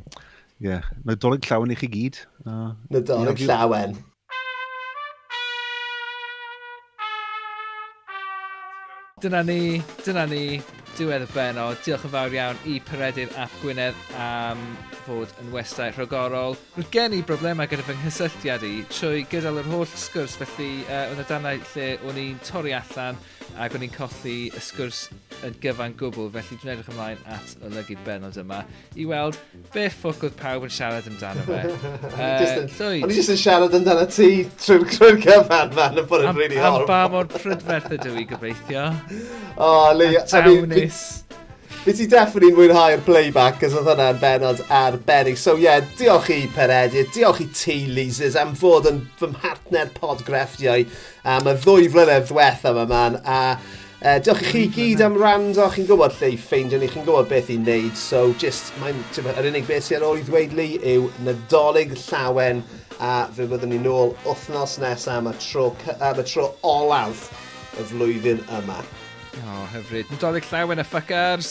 yeah. Nadolig llawen i chi gyd. Uh, Nadolig llawen. dyna ni, dyna ni, diwedd y benod. Diolch yn fawr iawn i Peredur ap Gwynedd am fod yn westau rhagorol. Roedd gen i broblemau gyda fy nghysylltiad i trwy gydol yr holl sgwrs, felly uh, oedd y danau lle o'n i'n torri allan ac o'n i'n colli y sgwrs yn gyfan gwbl, felly dwi'n edrych ymlaen at olygydd benod yma i weld be ffwc oedd pawb yn siarad amdano fe. [LAUGHS] uh, O'n i jyst yn siarad amdano ti trwy'r trwy gyfan fan yn bod yn rili really horrible. Am ba mor prydferth ydw i gobeithio. [LAUGHS] O, oh, le... A, a. I mean, Nes ti definitely mwynhau'r playback, cos oedd hwnna'n benod arbennig. So ie, yeah, diolch i Peredur, diolch i ti, Leasers, am fod yn fy mhartner podgrefftiau am y ddwy flynedd ddiwetha yma, man. A uh, diolch i chi gyd am rando, chi'n gwybod lle i ffeindio ni, chi'n gwybod beth i wneud. So, just, mae'n, yr unig beth sy'n ôl i ddweud li yw nadolig llawen a fe byddwn ni nôl wythnos nesaf am y tro, am y tro olaf y flwyddyn yma. O, oh, hyfryd. Nadolig llawen y ffycars!